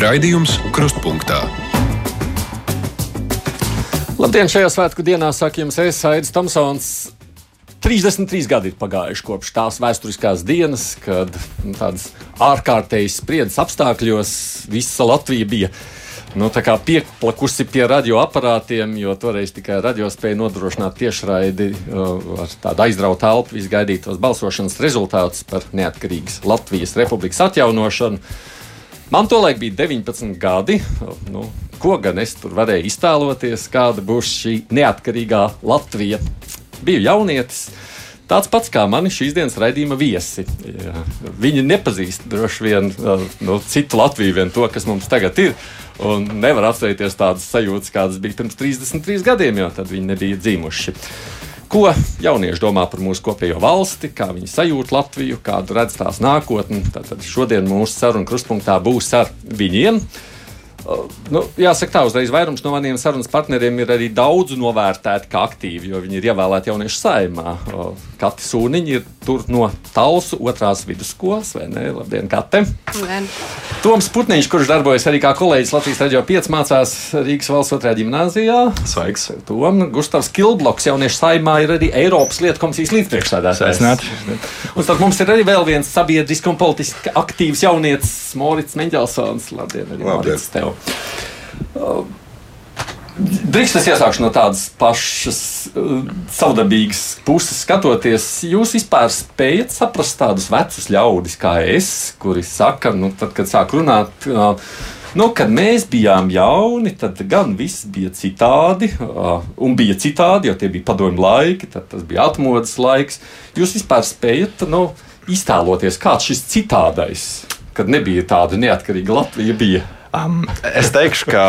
Raidījums Krustpunktā. Labdien, šajā svētku dienā saka jums es, Aits Tomsons. 33 gadi ir pagājuši kopš tās vēsturiskās dienas, kad nu, tādas ārkārtējas spriedzes apstākļos visa Latvija bija nu, pieplakusi pie radioaparātiem, jo toreiz tikai radio spēja nodrošināt tiešraidi uh, ar tādu aizrautu telpu, visgaidītos balsošanas rezultātus par neatkarīgas Latvijas republikas atjaunošanu. Man tolaik bija 19 gadi. Nu, ko gan es tur varēju iztēloties, kāda būs šī neatkarīgā Latvija biju jaunietis. Tāds pats kā mani šīs dienas raidījuma viesi. Jā. Viņi nepazīst droši vien no citu Latviju, vien to, kas mums tagad ir. Un nevar atcerēties tādas sajūtas, kādas bija pirms 33 gadiem, jo tad viņi nebija dzimuši. Ko jaunieši domā par mūsu kopējo valsti, kā viņi sajūt Latviju, kādu redz tās nākotni. Tad šodien mūsu sarunu krustpunktā būs ar viņiem. Nu, jāsaka, tā uzreiz vairums no maniem sarunas partneriem ir arī daudz novērtēti kā aktīvi, jo viņi ir ievēlēti jauniešu saimā. Kati Sūniņi ir tur no Talsu otrās vidusskolas, vai ne? Labdien, Kate! Labdien. Toms Putniņš, kurš darbojas arī kā kolēģis Latvijas radio 5, mācās Rīgas valsts otrajā gimnāzijā. Sveiks! Tom Gustavs Kilbloks jauniešu saimā ir arī Eiropas lietu komisijas līdzpriekšsēdētājs. Un tad mums ir arī vēl viens sabiedriski un politiski aktīvs jaunietis Morits Meņģelsons. Labdien, arī Labdien. Morits tev! Uh, Drīkst es iesākšu no tādas pašas uh, savdabīgas puses skatoties. Jūs vispār spējat saprast tādus vecus ļaudis kā es, kuri saka, nu, tad, kad sāk runāt, uh, nu, kad mēs bijām jauni, tad gan viss bija citādi, un bija citādi, jo tie bija padomju laiki, tas bija atmodas laiks. Jūs vispār spējat nu, iztēloties, kāds šis citādais, kad nebija tāda neatkarīga Latvija. Bija. Um, es teikšu, ka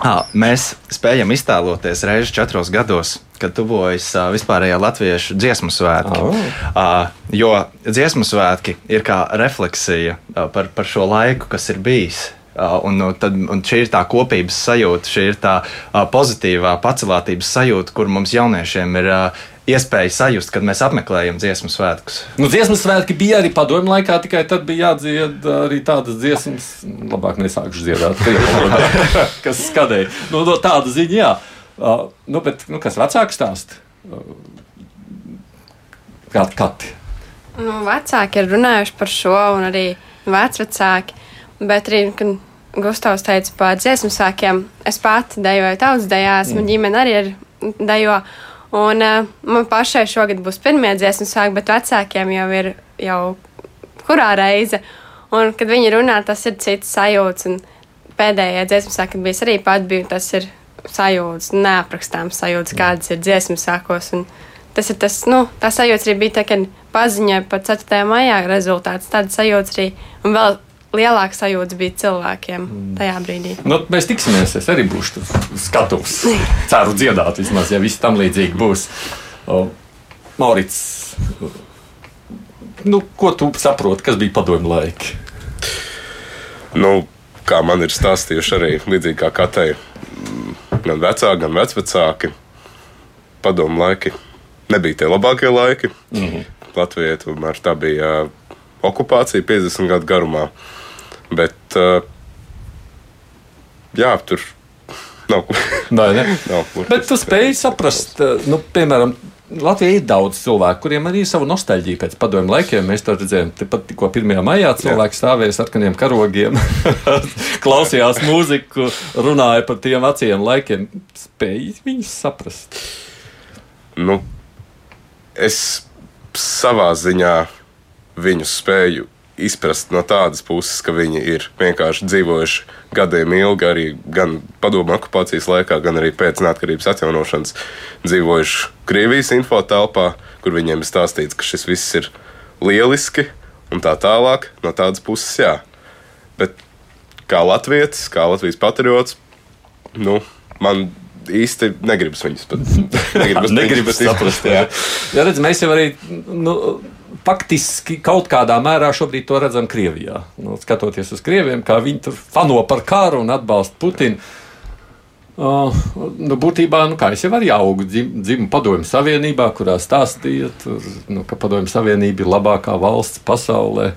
à, mēs spējam iztēloties reizes četros gados, kad tuvojas uh, vispārējā latviešu dziesmu svētki. Oh. Uh, jo dziesmu svētki ir kā refleksija uh, par, par šo laiku, kas ir bijis. Uh, un, nu, tad, un šī ir tā kopības sajūta, šī ir tā uh, pozitīvā pacelātības sajūta, kur mums jauniešiem ir uh, iespēja sajust, kad mēs apmeklējam dziesmu svētkus. Nu, dziesmu svētki bija arī padomju laikā, tikai tad bija jādzied arī tādas dziesmas, labāk nesākšu dziedāt, kas skadēja. Nu, no tāda ziņa, jā. Uh, nu, bet, nu, kas vecāks stāst? Uh, Kādi kati? Nu, vecāki ir runājuši par šo, un arī vecvecāki. Bet arī, kad Gustavs teica par dziesmu sākiem, es pati dejoju tautas dejās, mm. man ģimene arī ir dejo. Un uh, man pašai šogad būs pirmie dziesmu sāki, bet vecākiem jau ir jau kurā reize. Un, kad viņi runā, tas ir cits sajūts. Un pēdējā dziesmu sākā bija arī pat bija tas ir sajūts, neaprakstāms sajūts, kādas ir dziesmu sākos. Un tas ir tas, nu, tā sajūta arī bija tā, kad paziņoja par 4. maijā rezultāts. Tāda sajūta arī, un vēl lielāka sajūta bija cilvēkiem mm. tajā brīdī. Nu, mēs tiksimies, es arī būšu skatus. Ceru dziedāt, vismaz, ja viss tam līdzīgi būs. O, Maurits, nu, ko tu saproti, kas bija padomju laiki? Nu, kā man ir stāstījuši arī līdzīgi kā katrai, gan vecāki, gan vecvecāki, padomju laiki nebija tie labākie laiki. Mm -hmm. Latvijai tomēr tā bija okupācija 50 gadu garumā. Bet, uh, jā, tur nav. Vai ne? nav Bet tu spēj saprast, uh, nu, piemēram, Latvijā ir daudz cilvēku, kuriem arī ir sava nostalģija pēc padomju laikiem. Mēs to redzējām, tepat tikko 1. maijā cilvēki stāvēja ar sarkaniem karogiem, klausījās mūziku, runāja par tiem veciem laikiem. Spēj viņus saprast? Nu, es savā ziņā viņus spēju izprast no tādas puses, ka viņi ir vienkārši dzīvojuši gadiem ilgi, arī gan padomu okupācijas laikā, gan arī pēc neatkarības atjaunošanas dzīvojuši Krievijas info telpā, kur viņiem ir stāstīts, ka šis viss ir lieliski un tā tālāk. No tādas puses, jā. Bet kā Latvijas, kā Latvijas patriots, nu, man īsti negribas viņus pat negribas, negribas saprast. Jā, jā redz, mēs jau arī. Nu, faktiski kaut kādā mērā šobrīd to redzam Krievijā. Nu, skatoties uz Krieviem, kā viņi tur fano par karu un atbalsta Putinu. Uh, nu, būtībā, nu, kā es jau arī augu dzim, dzimu padomju savienībā, kurā stāstīja, tur, nu, ka padomju savienība ir labākā valsts pasaulē.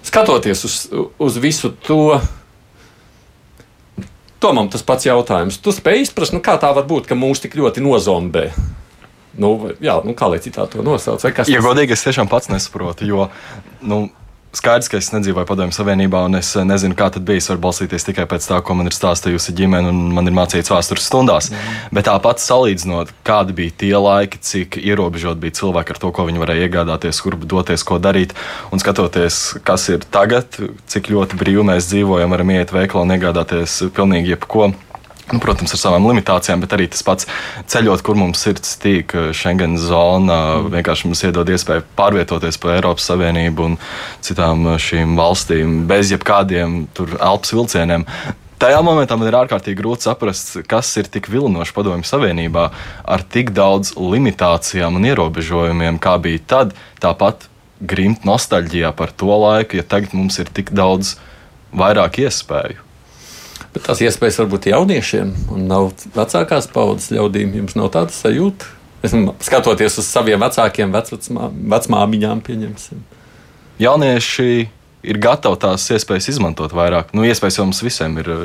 Skatoties uz, uz visu to, Tomam tas pats jautājums. Tu spēj izprast, nu, kā tā var būt, ka mūs tik ļoti nozombē. Nu, jā, nu, kā lai citā to nosauc? Ja godīgi, es tiešām pats nesaprotu, jo nu, skaidrs, ka es nedzīvoju Padomju Savienībā, un es eh, nezinu, kā tas bija. Es varu balstīties tikai pēc tā, ko man ir stāstījusi ģimene, un man ir mācīts vēstures stundās. Mm. Bet tāpat salīdzinot, kādi bija tie laiki, cik ierobežot bija cilvēki ar to, ko viņi varēja iegādāties, kur doties, ko darīt, un skatoties, kas ir tagad, cik ļoti brīvi mēs dzīvojam, varam iet veikalā un iegādāties pilnīgi jebko. Nu, protams, ar savām limitācijām, bet arī tas pats ceļot, kur mums sirds tīk, Schengen zona vienkārši mums iedod iespēju pārvietoties pa Eiropas Savienību un citām šīm valstīm bez jebkādiem tur elpas vilcieniem. Tajā momentā man ir ārkārtīgi grūti saprast, kas ir tik vilinoši padomju savienībā ar tik daudz limitācijām un ierobežojumiem, kā bija tad. Tāpat grimt nostalģijā par to laiku, ja tagad mums ir tik daudz vairāk iespēju. Bet tās iespējas var būt jauniešiem, un nav vecākās paudzes ļaudīm. Jums nav tāda sajūta. Skatoties uz saviem vecākiem, vecmā, vecmāmiņām, pieņemsim. Jaunieši ir gatavi tās iespējas izmantot vairāk. Nu, iespējas jau mums visiem ir eh,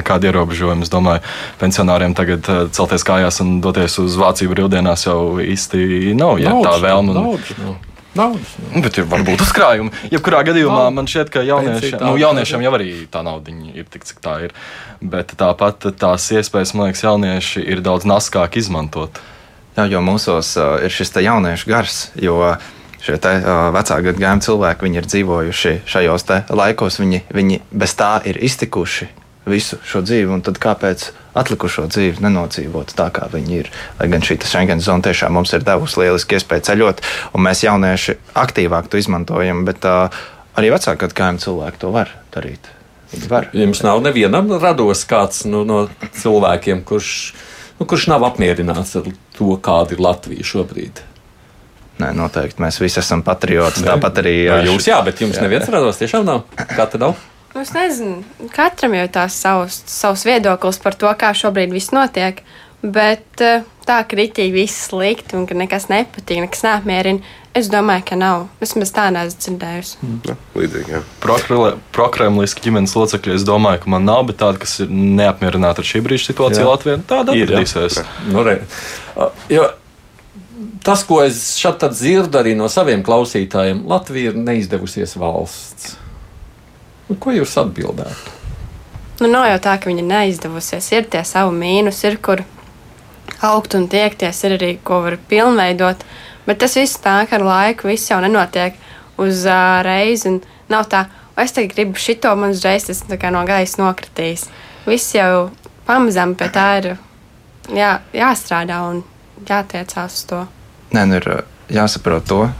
nekāda ierobežojuma. Es domāju, pensionāriem tagad eh, celties kājās un doties uz Vāciju brīvdienās jau īsti nav. Ja, tā vēlme. un- Naudas. Nu, Bet ir varbūt uzkrājumi. Jebkurā gadījumā man šķiet, ka jauniešiem, nu, jauniešiem jau arī tā nauda ir tik, cik tā ir. Bet tāpat tās iespējas, man liekas, jaunieši ir daudz naskāk izmantot. Jā, jo mūsos uh, ir šis te jauniešu gars, jo šie te, uh, vecā gadagājuma cilvēki viņi ir dzīvojuši šajos te laikos, viņi, viņi bez tā ir iztikuši visu šo dzīvi, un tad kāpēc atlikušo dzīvi nenodzīvot tā, kā viņi ir? Lai gan šī Schengen zona tiešām mums ir devusi lieliski iespēju ceļot, un mēs jaunieši aktīvāk to izmantojam, bet uh, arī vecāka gadagājuma cilvēki to var darīt. Viņi var. Jums nav nevienam rados kāds nu, no cilvēkiem, kurš, nu, kurš nav apmierināts ar to, kāda ir Latvija šobrīd. Nē, noteikti mēs visi esam patrioti. Tāpat arī uh, jūs, jā, bet jums jā. neviens rados tiešām nav. Kā tad nav? Nu, Es nezinu, katram jau ir tās savs, savs viedoklis par to, kā šobrīd viss notiek. Bet eh, tā kritīgi viss slikti un ka nekas nepatīk, nekas neapmierina. Es domāju, ka nav. Vismaz tā neesmu dzirdējusi. Jā, līdzīgi. Prokremliski ģimenes locekļi, es domāju, ka man nav, bet tādi, kas ir neapmierināti ar šī brīža situāciju Jā. Latvijā, tāda Ir, jā. Nu, re. jo, tas, ko es šeit dzirdu arī no saviem klausītājiem, Latvija ir neizdevusies valsts. Nu, ko jūs atbildētu? Nu, nav jau tā, ka viņi neizdevusies. Ir tie savi mīnus, ir kur augt un tiekties, ir arī ko var pilnveidot. Bet tas viss nāk ar laiku, viss jau nenotiek uz uh, reizi. un Nav tā, "O, es tagad gribu šito, man uzreiz tas tā kā no gaisa nokritīs. Viss jau pamazām pie tā ir jā, jāstrādā un jātiecās uz to. Nē, nu ir jāsaprot to,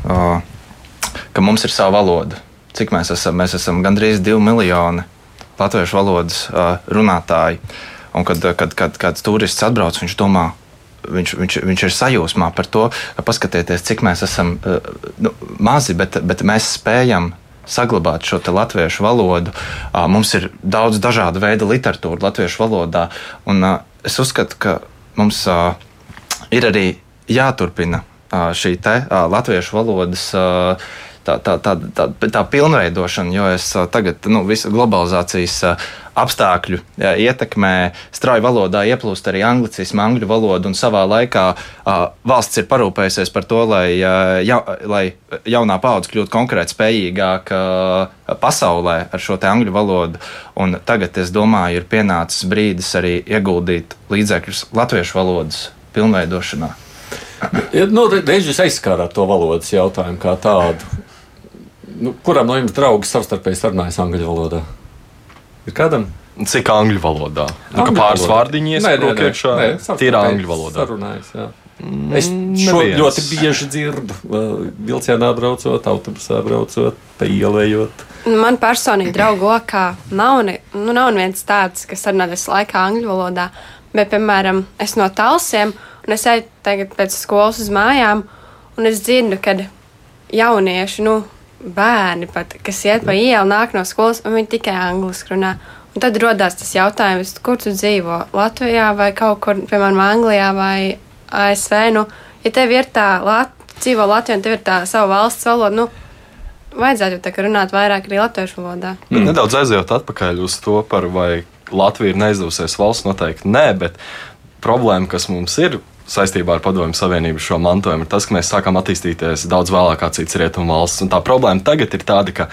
ka mums ir sava valoda. Cik mēs esam? Mēs esam gandrīz divi miljoni latviešu valodas runātāji. Un kad, kad, kad kāds turists atbrauc, viņš domā, viņš, viņš, viņš ir sajūsmā par to, ka paskatieties, cik mēs esam nu, mazi, bet, bet mēs spējam saglabāt šo latviešu valodu. Mums ir daudz dažādu veidu literatūra latviešu valodā, un es uzskatu, ka mums ir arī jāturpina šī te latviešu valodas tā, tā, tā, tā, tā pilnveidošana, jo es ā, tagad nu, visu globalizācijas ā, apstākļu ā, ietekmē strauji valodā ieplūst arī anglicismu, angļu valodu, un savā laikā ā, valsts ir parūpējusies par to, lai, ā, ja, lai jaunā paudze kļūtu konkrēti spējīgāka pasaulē ar šo angļu valodu. Un tagad, es domāju, ir pienācis brīdis arī ieguldīt līdzekļus latviešu valodas pilnveidošanā. Nu, re- reiz jūs aizskārāt to valodas jautājumu kā tādu. Nu, kuram no jums draugi savstarpēji sarunājas angļu valodā? Ir kādam? Cik angļu valodā? Nu, Angļu pāris vārdiņi nē, iekšā. savstarpēji angļu valodā. Sarunājas, jā. Es šo neviens. ļoti bieži dzirdu, vilcienā braucot, autobusā braucot, pa ielējot. Man personīgi draugu lokā nav, ne, nu, nav neviens tāds, kas runā visu laiku angļu valodā. Bet, piemēram, es no talsiem, un es eju tagad pēc skolas uz mājām, un es dzirdu, ka jaunieši, nu, bērni pat, kas iet pa ielu, nāk no skolas, un viņi tikai angliski runā. Un tad radās tas jautājums, kur tu dzīvo? Latvijā vai kaut kur, piemēram, Anglijā vai ASV? Nu, ja tev ir tā, Lat dzīvo Latvijā, un tev ir tā sava valsts valoda, nu, vajadzētu jau tā kā runāt vairāk arī latviešu valodā. Bet nedaudz aizejot atpakaļ uz to, par vai Latvija ir neizdevusies valsts, noteikti nē, bet problēma, kas mums ir saistībā ar Padomju Savienību šo mantojumu, ir tas, ka mēs sākām attīstīties daudz vēlāk kā citas rietumu valsts. Un tā problēma tagad ir tāda, ka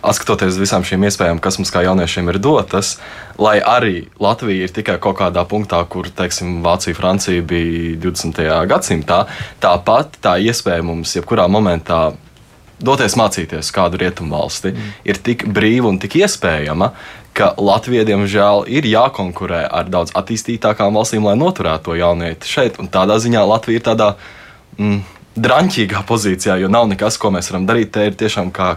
skatoties uz visām šīm iespējām, kas mums kā jauniešiem ir dotas, lai arī Latvija ir tikai kaut kādā punktā, kur, teiksim, Vācija, Francija bija 20. gadsimtā, tāpat tā iespēja mums jebkurā momentā doties mācīties kādu rietumu valsti mm. ir tik brīva un tik iespējama, ka Latvijai, diemžēl, ir jākonkurē ar daudz attīstītākām valstīm, lai noturētu to jaunieti šeit. Un tādā ziņā Latvija ir tādā. Mm, drāmīgā pozīcijā, jo nav nekas, ko mēs varam darīt. Te ir tiešām, kā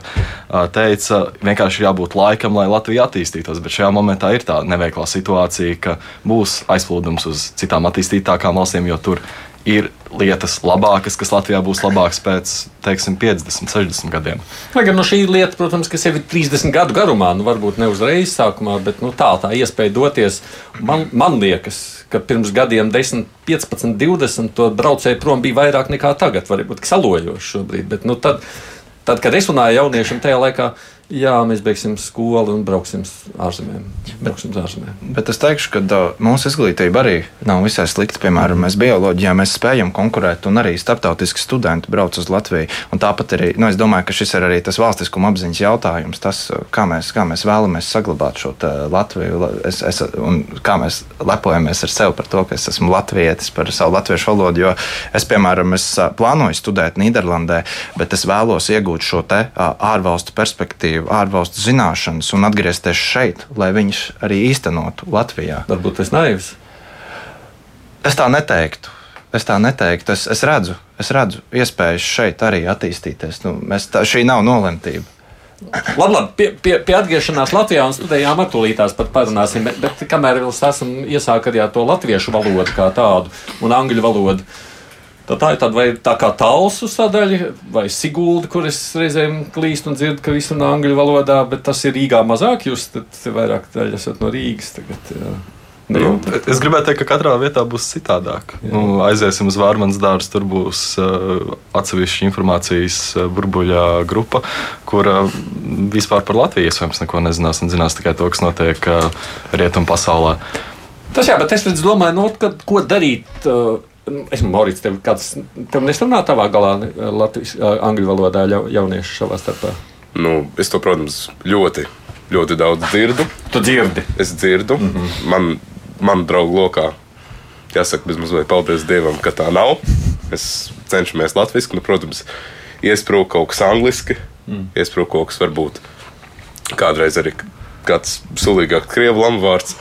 teica, vienkārši jābūt laikam, lai Latvija attīstītos. Bet šajā momentā ir tā neveiklā situācija, ka būs aizplūdums uz citām attīstītākām valstīm, jo tur ir lietas labākas, kas Latvijā būs labākas pēc teiksim, 50, 60 gadiem. Lai gan no šī lieta, protams, kas jau ir 30 gadu garumā, nu, varbūt ne uzreiz sākumā, bet nu, tā, tā iespēja doties. Man, man liekas, ka pirms gadiem 10, 15, 20 to braucēju prom bija vairāk nekā tagad. Varbūt salojoši šobrīd, bet nu, tad, tad, kad es runāju jauniešiem tajā laikā, jā, mēs beigsim skolu un brauksim ārzemēm. Brauksim ārzemēm. Bet es teikšu, ka uh, mūsu izglītība arī nav visai slikta. Piemēram, mēs bioloģijā mēs spējam konkurēt, un arī starptautiski studenti brauc uz Latviju. Un tāpat arī, nu, es domāju, ka šis ir arī tas valstiskuma apziņas jautājums, tas, kā mēs, kā mēs vēlamies saglabāt šo Latviju, es, es, un kā mēs lepojamies ar sevi par to, ka es esmu latvietis, par savu latviešu valodu. Jo es, piemēram, es plānoju studēt Nīderlandē, bet es vēlos iegūt šo te ārvalstu perspektīvu ārvalstu zināšanas un atgriezties šeit, lai viņas arī īstenotu Latvijā. Varbūt tas naivs. Es tā neteiktu. Es tā neteiktu. Es, es, redzu, es redzu iespējas šeit arī attīstīties. Nu, tā, šī nav nolemtība. Labi, labi. Pie, pie, pie atgriešanās Latvijā un studijām aktuālītās pat parunāsim. Bet, bet kamēr vēl esam iesākuši arī to latviešu valodu kā tādu un angļu valodu. Tā, tā ir tāda vai tā kā tālsu sadaļa, vai sigulda, kur es reizēm klīstu un dzirdu, ka viss ir angļu valodā, bet tas ir Rīgā mazāk. Jūs vairāk daļa esat no Rīgas. Tagad, jā. Nu, es gribētu teikt, ka katrā vietā būs citādāk. Nu, aiziesim uz Vārmanas dārzu, tur būs uh, atsevišķa informācijas uh, burbuļā grupa, kur uh, vispār par Latviju iespējams neko nezinās un zinās tikai to, kas notiek uh, rietumu pasaulē. Tas jā, bet es domāju, nu, ka, ko darīt. Uh, Esmu Maurits, tev kāds, tev nesrunā tavā galā Latvijas, angļu valodā jaunieši savā starpā? Nu, es to, protams, ļoti, ļoti daudz dzirdu. Tu dzirdi? Es dzirdu. Mm -hmm. Man, man draugu lokā jāsaka, bez mazliet paldies Dievam, ka tā nav. Mēs cenšamies latviešu, nu, protams, iesprūst kaut kas angliski, mm. iesprūst kaut kas varbūt kādreiz arī kāds sulīgāks krievu lamuvārds.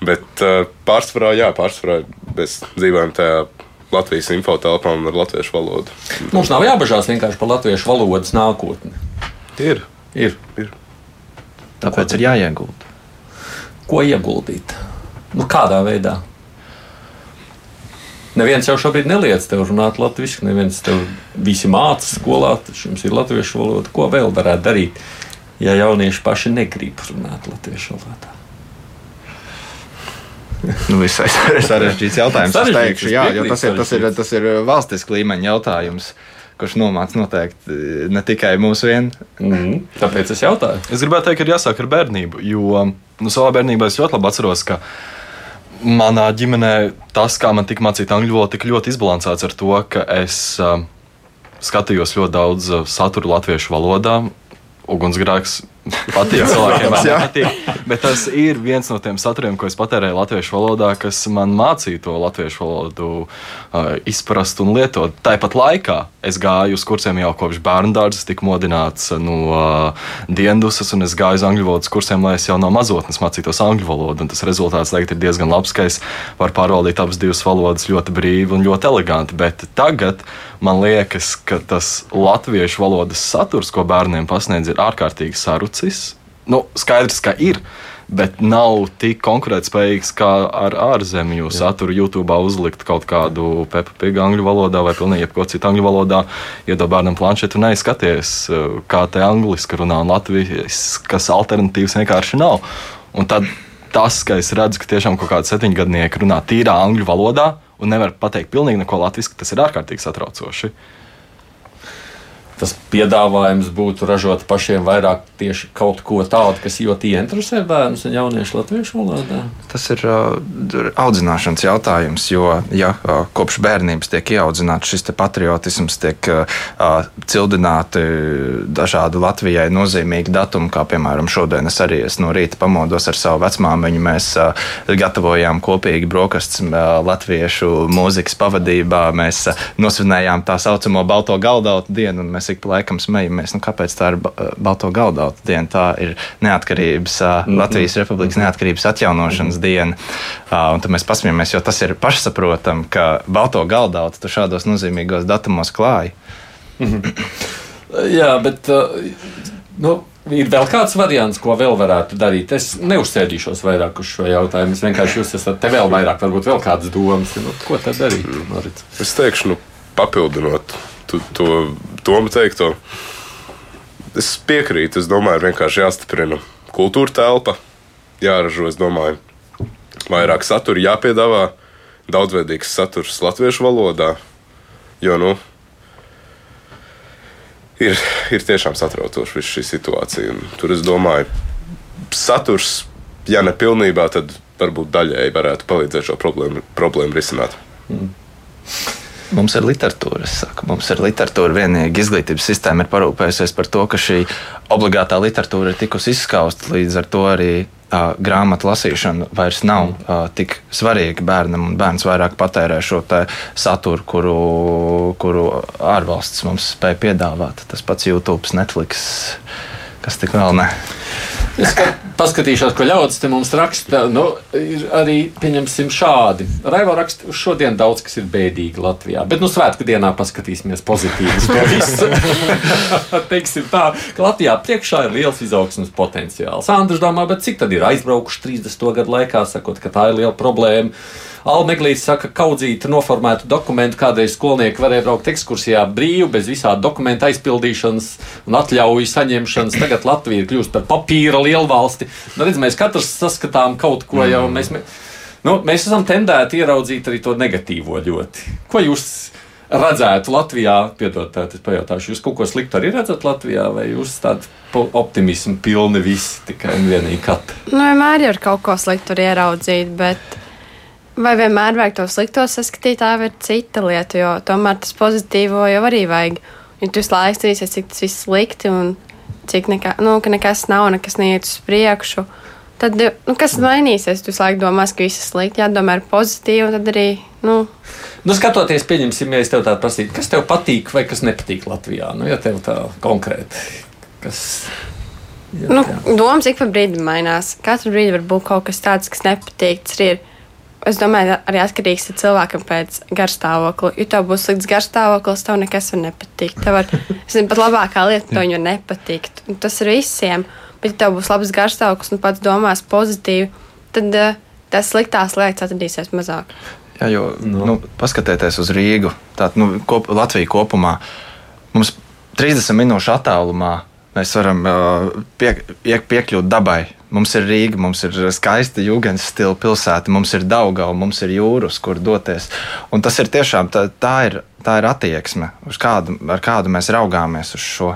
Bet uh, pārsvarā, jā, pārsvarā mēs dzīvojam tajā Latvijas infotelpām ar latviešu valodu. Mums nav jābažās vienkārši par latviešu valodas nākotni. Ir. ir. ir. Tāpēc ir jāiegulda. Ko ieguldīt? Nu, kādā veidā? Neviens jau šobrīd neliedz tev runāt latviešu, neviens tev visi māca skolā, taču jums ir latviešu valoda. Ko vēl varētu darīt, ja jaunieši paši negrib runāt latviešu valodā? Nu, visai sarežģīts jautājums. es teikšu, jā, jo tas ir, tas ir, tas ir valstiski līmeņa jautājums kurš nomāca noteikti ne tikai mūsu vienu. Mm, tāpēc es jautāju. Es gribētu teikt, ka ir jāsāk ar bērnību, jo nu, savā bērnībā es ļoti labi atceros, ka manā ģimenē tas, kā man tika mācīta angļu valoda, tika ļoti izbalansēts ar to, ka es uh, skatījos ļoti daudz satura latviešu valodā. Ugunsgrēks patīk cilvēkiem, nepatīk. Bet tas ir viens no tiem saturiem, ko es patērēju latviešu valodā, kas man mācīja to latviešu valodu uh, izprast un lietot. Tāpat laikā es gāju uz kursiem jau kopš bērnu dārza, tiku modināts no uh, diendusas, un es gāju uz angļu valodas kursiem, lai es jau no mazotnes mācītos angļu valodu. Un tas rezultāts tagad ir diezgan labs, ka es varu pārvaldīt abas divas valodas ļoti brīvi un ļoti eleganti. Bet tagad man liekas, ka tas latviešu valodas saturs, ko bērniem pasniedz, ir ārkārtīgi sarucis. Nu, skaidrs, ka ir, bet nav tik konkurētspējīgs kā ar ārzemju Jā. saturu. YouTube uzlikt kaut kādu pepapīgu angļu valodā vai pilnīgi jebko citu angļu valodā, iedod bērnam planšetu un neizskaties, kā te angliski runā un latvijas, kas alternatīvas vienkārši nav. Un tad tas, ka es redzu, ka tiešām kaut kādi septiņgadnieki runā tīrā angļu valodā un nevar pateikt pilnīgi neko latviešu, tas ir ārkārtīgi satraucoši. Tas piedāvājums būtu ražot pašiem vairāk tieši kaut ko tādu, kas ļoti interesē bērnus un jauniešus latviešu valodā? Tas ir uh, audzināšanas jautājums, jo ja uh, kopš bērnības tiek ieaudzināts šis patriotisms, tiek uh, cildināti dažādi Latvijai nozīmīgi datumi, kā piemēram šodien es arī es no rīta pamodos ar savu vecmāmiņu. Mēs uh, gatavojām kopīgi brokastis uh, latviešu mūzikas pavadībā. Mēs uh, nosvinējām tā saucamo balto galdautu dienu, mēs ik laikam smejamies, nu, kāpēc tā ir eh, Balto galdauta diena. Tā ir neatkarības, mm -hmm. Latvijas Republikas neatkarības atjaunošanas mm -hmm. diena. Un tad mēs pasmieties, jo tas ir pašsaprotami, ka Balto galdautu tu šādos nozīmīgos datumos klāji. Mm -hmm. Jā, bet. Nu, Ir vēl kāds variants, ko vēl varētu darīt. Es neuzsēdīšos vairāk uz šo jautājumu. Es vienkārši jūs esat te vēl vairāk, varbūt vēl kādas domas. Nu, ko tad darīt? Marits? Es teikšu, nu, papildinot tu, to Toma teikto. Es piekrītu. Es domāju, vienkārši jāstiprina kultūra telpa, jāražo, es domāju, vairāk satura, jāpiedāvā daudzveidīgs saturs latviešu valodā. Jo, nu, ir, ir tiešām satraucoši viss šī situācija. Un tur es domāju, saturs, ja ne pilnībā, tad varbūt daļēji varētu palīdzēt šo problēmu, problēmu risināt. Mm. Mums ir literatūra. Saku, mums ir literatūra. Vienīgi izglītības sistēma ir parūpējusies par to, ka šī obligātā literatūra ir tikusi izskausta. Līdz ar to arī uh, grāmatu lasīšana vairs nav uh, tik svarīga bērnam. Bērns vairāk patērē šo saturu, kuru, kuru ārvalsts mums spēj piedāvāt. Tas pats YouTube, Netflix, kas tik vēl ne. Es paskatīšos, ko ļaudis te mums raksta. Nu, ir arī, pieņemsim, šādi. Raivo raksta, šodien daudz kas ir bēdīgi Latvijā. Bet, nu, svētku dienā paskatīsimies pozitīvi. Teiksim tā, ka Latvijā priekšā ir liels izaugsmas potenciāls. Andrs domā, bet cik tad ir aizbraukuši 30 gadu laikā, sakot, ka tā ir liela problēma. Almeglīs saka, ka kaudzīta noformētu dokumentu kādreiz skolnieki varēja braukt ekskursijā brīvi, bez visādi dokumentu aizpildīšanas un atļauju saņemšanas. Tagad Latvija ir kļuvusi par papīra lielvalsti. Nu, redz, mēs katrs saskatām kaut ko jau. Mm. Mēs, nu, mēs esam tendēti ieraudzīt arī to negatīvo ļoti. Ko jūs redzētu Latvijā? Piedod, tā, es pajautāšu, jūs kaut ko sliktu arī redzat Latvijā, vai jūs tādu optimismu pilni visi tikai un vienīgi katru? Nu, vienmēr ir kaut ko sliktu ieraudzīt, bet Vai vienmēr vajag to slikto saskatīt, tā ir cita lieta, jo tomēr tas pozitīvo jau arī vajag. Ja tu visu laiku strīsies, cik tas viss slikti un cik nekā, nu, ka nekas nav, nekas neiet uz priekšu, tad nu, kas mainīsies? Tu visu laiku domās, ka viss ir slikti, jādomā ir pozitīvi, un tad arī. Nu, Nu, skatoties, pieņemsim, ja es tev tādu prasītu, kas tev patīk vai kas nepatīk Latvijā. Nu, ja tev tā konkrēti, kas. Ja, nu, domas ik pa brīdim mainās. Katru brīdi var būt kaut kas tāds, kas nepatīk. Tas ir Es domāju, arī atkarīgs no cilvēka pēc garstāvokļa. Ja tev būs slikts garstāvoklis, tev nekas var nepatikt. Tev var, es zinu, pat labākā lieta, tev var nepatikt. Un tas ir visiem. Bet, ja tev būs labs garstāvoklis un pats domās pozitīvi, tad uh, tas sliktās lietas atradīsies mazāk. Jā, jo no. nu, paskatieties uz Rīgu, tātad nu, kop, Latviju kopumā. Mums 30 minūšu attālumā mēs varam pie, piekļūt dabai Mums ir Rīga, mums ir skaista jūgas stila pilsēta, mums ir Daugava, mums ir jūras, kur doties. Un tas ir tiešām tā, tā, ir, tā ir attieksme, kādu, ar kādu mēs raugāmies uz šo.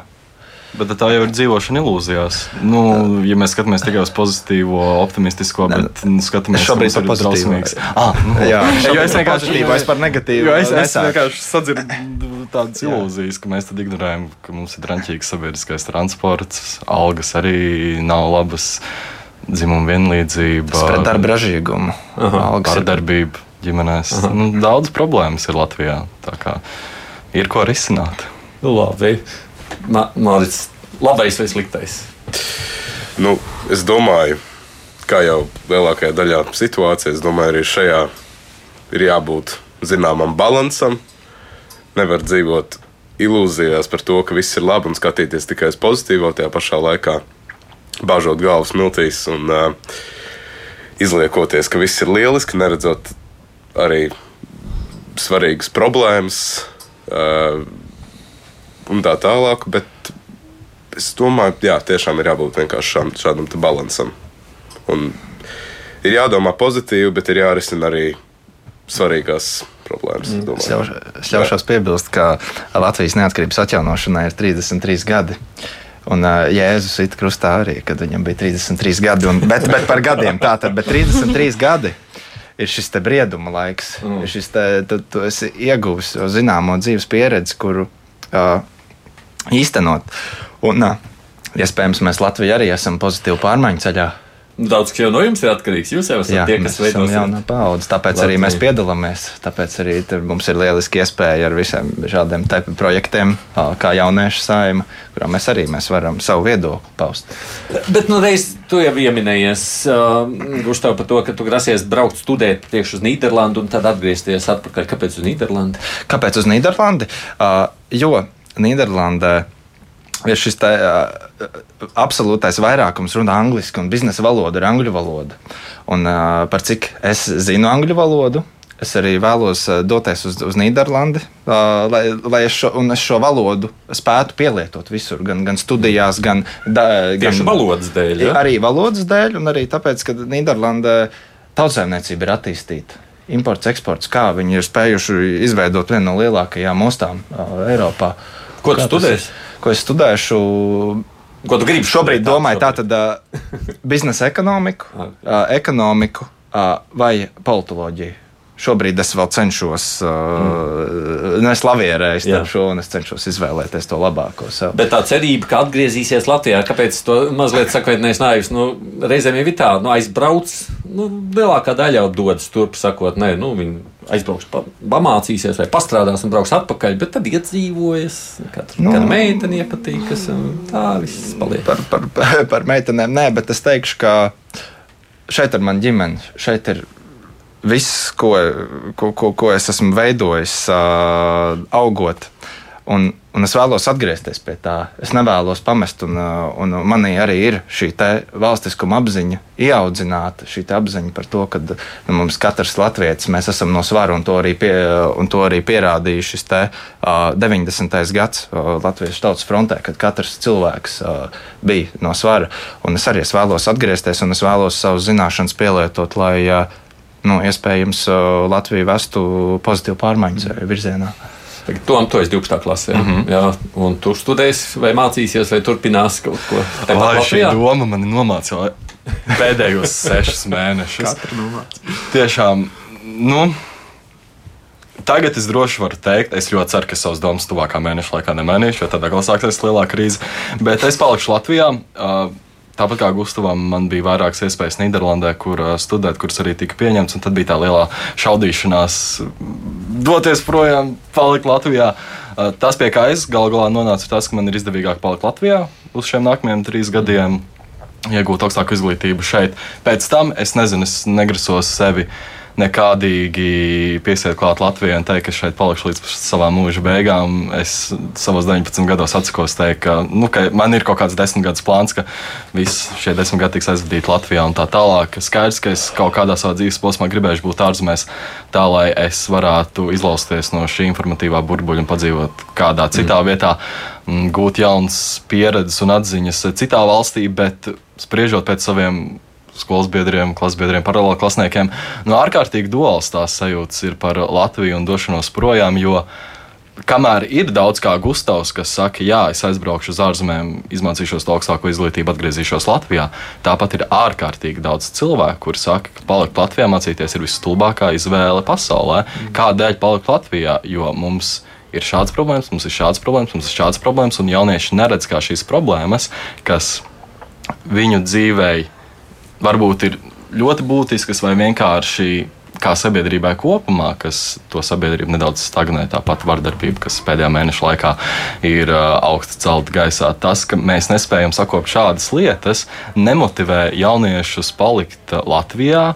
Bet tā jau ir dzīvošana ilūzijās. Nu, ja mēs skatāmies tikai uz pozitīvo, optimistisko, bet ne, skatāmies šobrīd uz pozitīvu. Ah, nu, jā, jo es vienkārši tādu par negatīvu. Jo es, es vienkārši sadzirdu tādas ilūzijas, ka mēs tad ignorējam, ka mums ir drāmīgs sabiedriskais transports, algas arī nav labas, dzimuma vienlīdzība, darba ražīguma, darbība ģimenēs. Nu, daudz problēmas ir Latvijā. Ir ko risināt. Nu, labi. Mārcis, labais vai sliktais? Nu, es domāju, kā jau lielākajā daļā situācijā, es domāju, arī šajā ir jābūt zināmam balansam. Nevar dzīvot ilūzijās par to, ka viss ir labi un skatīties tikai uz pozitīvo, tajā pašā laikā bāžot galvas miltīs un uh, izliekoties, ka viss ir lieliski, neredzot arī svarīgas problēmas. Uh, un tā tālāk. Bet es domāju, jā, tiešām ir jābūt vienkārši šādam. Un ir jādomā pozitīvi, bet ir jārisina arī svarīgās problēmas. es Es ļauš- es ļaušos piebilst, ka Latvijas neatkarības atjaunošanai ir 33 gadi. Un uh, Jēzus ir krustā arī, kad viņam bija 33 gadi. Un, bet, bet par gadiem tā tad, bet 33 gadi ir šis brieduma laiks. Mm. Ir šis te, tu, tu esi ieguvis zināmo dzīves pieredzi, kuru uh, īstenot. Un, iespējams, mēs Latvijā arī esam pozitīvi pārmaiņu ceļā. Daudz kas jau no jums ir atkarīgs. Jūs jau esat Jā, tie, kas veidos jaunā paudze, tāpēc arī mēs Latviju. piedalāmies. Tāpēc arī mums ir lieliski iespēja ar visiem šādiem projektiem, kā jauniešu saima, kurā mēs arī mēs varam savu viedokli paust. Bet, nu, reiz tu jau pieminējies, uh, Gustav, par to, ka tu grasies braukt studēt tieši uz Nīderlandi un tad atgriezties atpakaļ. Kāpēc uz Nīderlandi? Kāpēc uz Nīderlandi? Uh, jo Nīderlandē ir šis uh, absolūtais vairākums runā angliski, un biznesa valoda ir angļu valoda. Un, par cik es zinu angļu valodu, es arī vēlos doties uz, uz Nīderlandi, lai, lai es, šo, es šo valodu spētu pielietot visur, gan, gan studijās, gan, da, Tieši valodas dēļ. Ja? Arī valodas dēļ, un arī tāpēc, ka Nīderlandē tautsēmniecība ir attīstīta. Imports, eksports, kā viņi ir spējuši izveidot vienu no lielākajām ostām uh, Eiropā. Ko tu studēsi? Ko es studēšu? Ko tu gribi Šobrīd studēt? domāju tātad uh, biznesa ekonomiku, uh, ekonomiku uh, vai politoloģiju. Šobrīd es vēl cenšos, uh, mm. es lavierēju Jā. starp šo, un es cenšos izvēlēties to labāko sev. Bet tā cerība, ka atgriezīsies Latvijā, kāpēc to mazliet sakvētnēs naivs, nu, reizēm ir tā, nu, aizbrauc, nu, lielākā daļa jau dodas turp, sakot, nē, nu, viņi aizbrauks, pa, pamācīsies vai pastrādās un brauks atpakaļ, bet tad iedzīvojas, katra Nu. meitene iepatīkas, tā viss paliek. par, par, par meitenēm, nē, bet es teikšu, ka šeit ir mana ģimene. Šeit ir viss, ko, ko, ko, ko es esmu veidojis, uh, augot. Un, un es vēlos atgriezties pie tā. Es nevēlos pamest, un, un manī arī ir šī valstiskuma apziņa, ieaudzināta šī apziņa par to, ka nu, mums katrs latviečs, mēs esam no svara, un to arī, pie, un to arī pierādīja šis te, uh, 90. gads uh, Latvijas tautas frontē, kad katrs cilvēks uh, bija no svara. Un es arī es vēlos atgriezties, un es vēlos savus zināšanas pielietot, lai uh, nu, iespējams uh, Latviju vestu pozitīvu pārmaiņu virzienā. Tagad Tom, tu esi 12. klasē, mm Mhm. -hmm. jā, un tu studēsi vai mācīsies, vai turpinās kaut ko tādu Lai šī doma man nomāca pēdējos sešus mēnešus. Tiešām, nu, tagad es droši varu teikt, es ļoti ceru, ka savas domas tuvākā mēneša laikā nemainīšu, jo tad atkal sāksies lielā krīze. Bet es palikšu Latvijā. ā, Tāpat kā Gustavam, man bija vairākas iespējas Nīderlandē, kur ā, studēt, kuras arī tika pieņemtas. un Tad bija tā lielā šaudīšanās, doties projām, palikt Latvijā. Ā, Tas, pie kā es galu galā nonācu, ir tas, ka man ir izdevīgāk palikt Latvijā uz šiem nākamajiem trīs gadiem iegūt augstāku izglītību šeit. Pēc tam es nezinu, es negrasos sevi nekādīgi piesiet klāt Latvijai un teikt, ka šeit palikšu līdz savām mūža beigām. Es savos 19 gados atsakos teikt, ka, nu, ka man ir kaut kāds desmit gadus plāns, ka visi šie desmit gadi tiks aizvadīti Latvijā un tā tālāk. Skaidrs, ka es kaut kādā savā dzīves posmā gribēšu būt ārzemēs, tā lai es varētu izlausties no šī informatīvā burbuļa un padzīvot kādā citā mm. vietā, mm, gūt jaunas pieredzes un atziņas citā valstī, bet spriežot pēc saviem skolas biedriem, klases biedriem, paralēli klasniekiem. No ārkārtīgi duāls tās sajūtas ir par Latviju un došanos projām, jo kamēr ir daudz kā Gustavs, kas saka, jā, es aizbraukšu uz ārzemēm, izmācīšos augstāko izglītību, atgriezīšos Latvijā, tāpat ir ārkārtīgi daudz cilvēku, kuri saka, ka palikt Latvijā mācīties ir visstulbākā izvēle pasaulē. Kādēļ palikt Latvijā? Jo mums ir šāds problēmas, mums ir šāds problēmas, mums ir šāds problēmas, un jaunieši neredz kā šīs problēmas, kas viņu dzīvēi varbūt ir ļoti būtiskas vai vienkārši kā sabiedrībai kopumā, kas to sabiedrību nedaudz stagnē. Tāpat vardarbība, kas pēdējā mēneša laikā ir augsta celta gaisā. Tas, ka mēs nespējam sakopt šādas lietas, nemotivē jauniešus palikt Latvijā.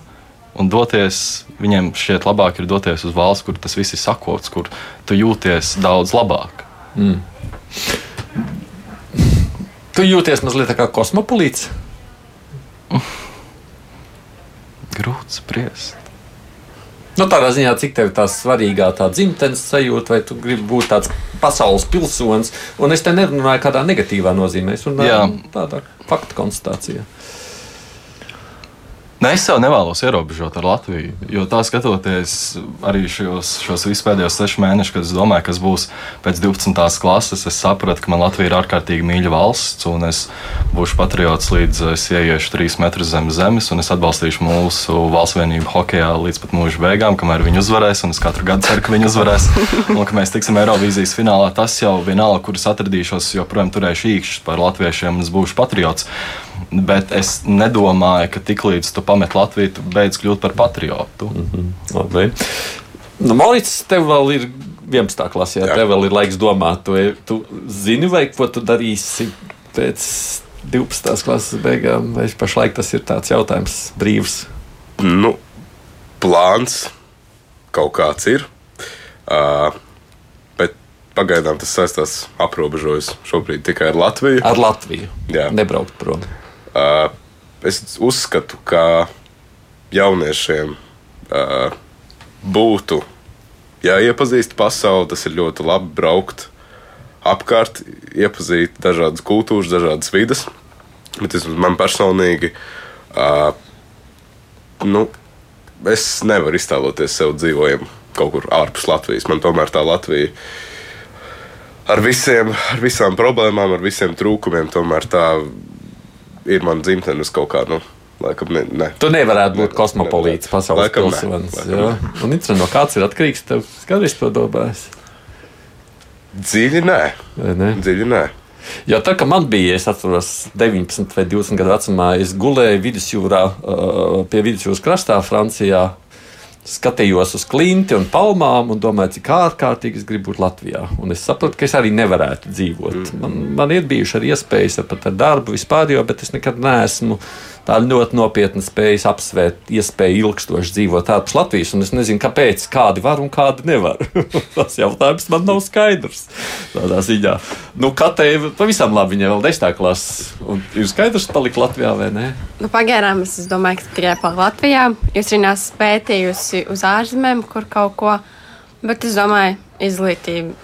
Un doties, viņiem šķiet labāk ir doties uz valsts, kur tas viss ir sakots, kur tu jūties daudz labāk. Tu jūties mazliet kā kosmopolīts. Grūti spriest. Nu, tādā ziņā, cik tev tā svarīgā tā dzimtenes sajūta, vai tu gribi būt tāds pasaules pilsonis. Un es te nerunāju kādā negatīvā nozīmē, es runāju tādā faktu konstatācijā. Ne, es sev nevēlos ierobežot ar Latviju. Jo tā skatoties arī šos, šos pēdējos sešus mēnešus, kad es domāju, kas būs pēc 12. klases, es sapratu, ka man Latvija ir ārkārtīgi mīļa valsts, un es būšu patriots līdz es ieiešu trīs metrus zem zemes, un es atbalstīšu mūsu valsts vienību hokeja līdz pat mūža beigām, kamēr viņi uzvarēs. Un es katru gadu ceru, ka viņi uzvarēs, un ka mēs tiksim Eirovīzijas finālā. Tas jau vienalga, kur es atradīšos, joprojām turēšu īkšķus par latviešiem, un es būšu patriots. Bet es nedomāju, ka tiklīdz tu pamet Latviju, tu beidz kļūt par patriotu. Mm -hmm. Labi. Nu, Morits, tev vēl ir 11. klasē, Jā. tev vēl ir laiks domāt. Tu, tu zini, vai ko tu darīsi pēc 12. klases beigām, vai pašlaik tas ir tāds jautājums brīvs. Nu, plāns kaut kāds ir. Uh, bet pagaidām tas saistās aprobežojas šobrīd tikai ar Latviju. Ar Latviju. Jā. Nebraukt prom. Uh, es uzskatu, ka jauniešiem uh, būtu jāiepazīst pasauli. Tas ir ļoti labi braukt apkārt, iepazīt dažādas kultūras, dažādas vidas. Bet vismaz man personīgi, uh, nu, es nevaru iztēloties sev dzīvojumu kaut kur ārpus Latvijas. Man tomēr tā Latvija ar, visiem, ar visām problēmām, ar visiem trūkumiem, tomēr tā ir mana dzimtene uz kaut kā. Nu, Laikam, ne, ne. Tu nevarētu būt Ne- kosmopolīts, nevarētu. pasaules Laikam ne. pilsonis. Laikam ne. Un interesanti, no kāds ir atkarīgs. Tev skaties to domājis. Dziļi nē, vai ne? dziļi nē. Jo tā kā man bija, es atceros, 19 vai 20 gadu vecumā, es gulēju vidusjūrā, pie vidusjūras krastā, Francijā. Skatījos uz klinti un palmām un domāju, cik ārkārtīgi es gribu būt Latvijā. Un es sapratu, ka es arī nevarētu dzīvot. Man, man ir bijušas arī iespējas pat ar darbu vispār, jo, bet es nekad neesmu tā ļoti nopietni spējis apsvērt iespēju ilgstoši dzīvot ārpus Latvijas. Es nezinu, kāpēc kādi var un kādi nevar. Tas jautājums man nav skaidrs. Tādā ziņā, nu, Katei pavisam labi, viņa vēl desmitā klasē. Ir skaidrs, palikt Latvijā vai nē? Nu, pagaidām es domāju, ka tikai par Latvijā. Jūs arī nesat pētījusi uz ārzemēm, kur kaut ko. Bet es domāju, izglītība.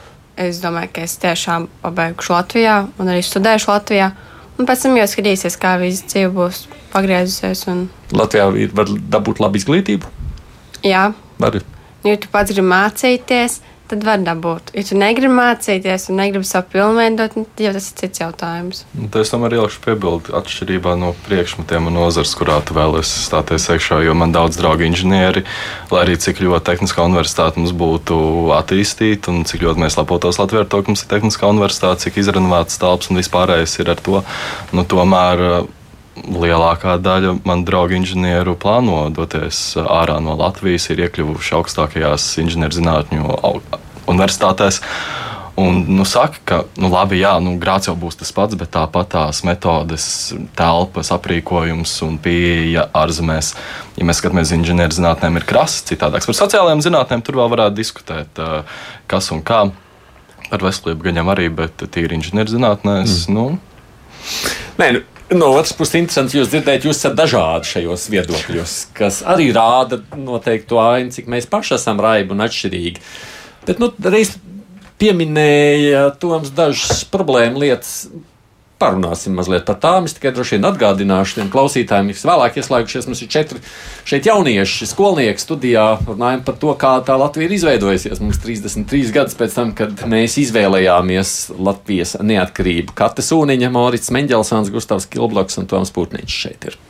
Es domāju, ka es tiešām pabeigšu Latvijā un arī studēšu Latvijā. Un pēc tam jau skatīsies, kā visa dzīve būs pagriezusies. Un, Latvijā ir, var dabūt labu izglītību. jā, Var. ja tu pats gribi mācīties, tad var dabūt. Ja tu negribi mācīties un negribi savu pilnveidot, tad jau tas ir cits jautājums. Un Tas tam arī ielieku piebildi atšķirībā no priekšmetiem un nozars, kurā tu vēlēsies stāties iekšā. Jo man daudz draugu inženieri, lai arī cik ļoti tehniskā universitāte mums būtu attīstīta un cik ļoti mēs lepotos Latvijā ar to, ka mums ir tehniskā universitāte, cik izrenovēts telpas un vispārējais ir ar to. Nu, tomēr lielākā daļa man draugu inženieru plāno doties uh, ārā no Latvijas, ir iekļuvuši augstākajās inženierzinātņu universitātēs. Un, nu, saka, ka, nu, labi, jā, nu, grāts jau būs tas pats, bet tāpat tās metodes, telpas, aprīkojums un pieeja ārzemēs, ja mēs skatāmies uz inženierzinātnēm, ir krasi citādāks. Par sociālajām zinātnēm tur vēl varētu diskutēt, eh, kas un kā. Par veselību gan jau arī, bet tīri inženierzinātnēs. Mm. Nu, Nē, nu, no otras puses, interesanti jūs dzirdēt, jūs esat dažādi šajos viedokļos, kas arī rāda noteikti to ainu, cik mēs paši esam raibi un atšķirīgi. Bet, nu, reiz pieminēja Toms dažas problēmu lietas. Parunāsim mazliet par tām. Es tikai droši vien atgādināšu tiem klausītājiem, kas vēlāk ieslēgušies. Mums ir četri šeit jaunieši, skolnieki studijā. Runājam par to, kā tā Latvija ir izveidojusies. Mums 33 gadus pēc tam, kad mēs izvēlējāmies Latvijas neatkarību. Kata Sūniņa, Morits Mendelsons, Gustavs Kilbloks un Toms Pūtniņš šeit ir.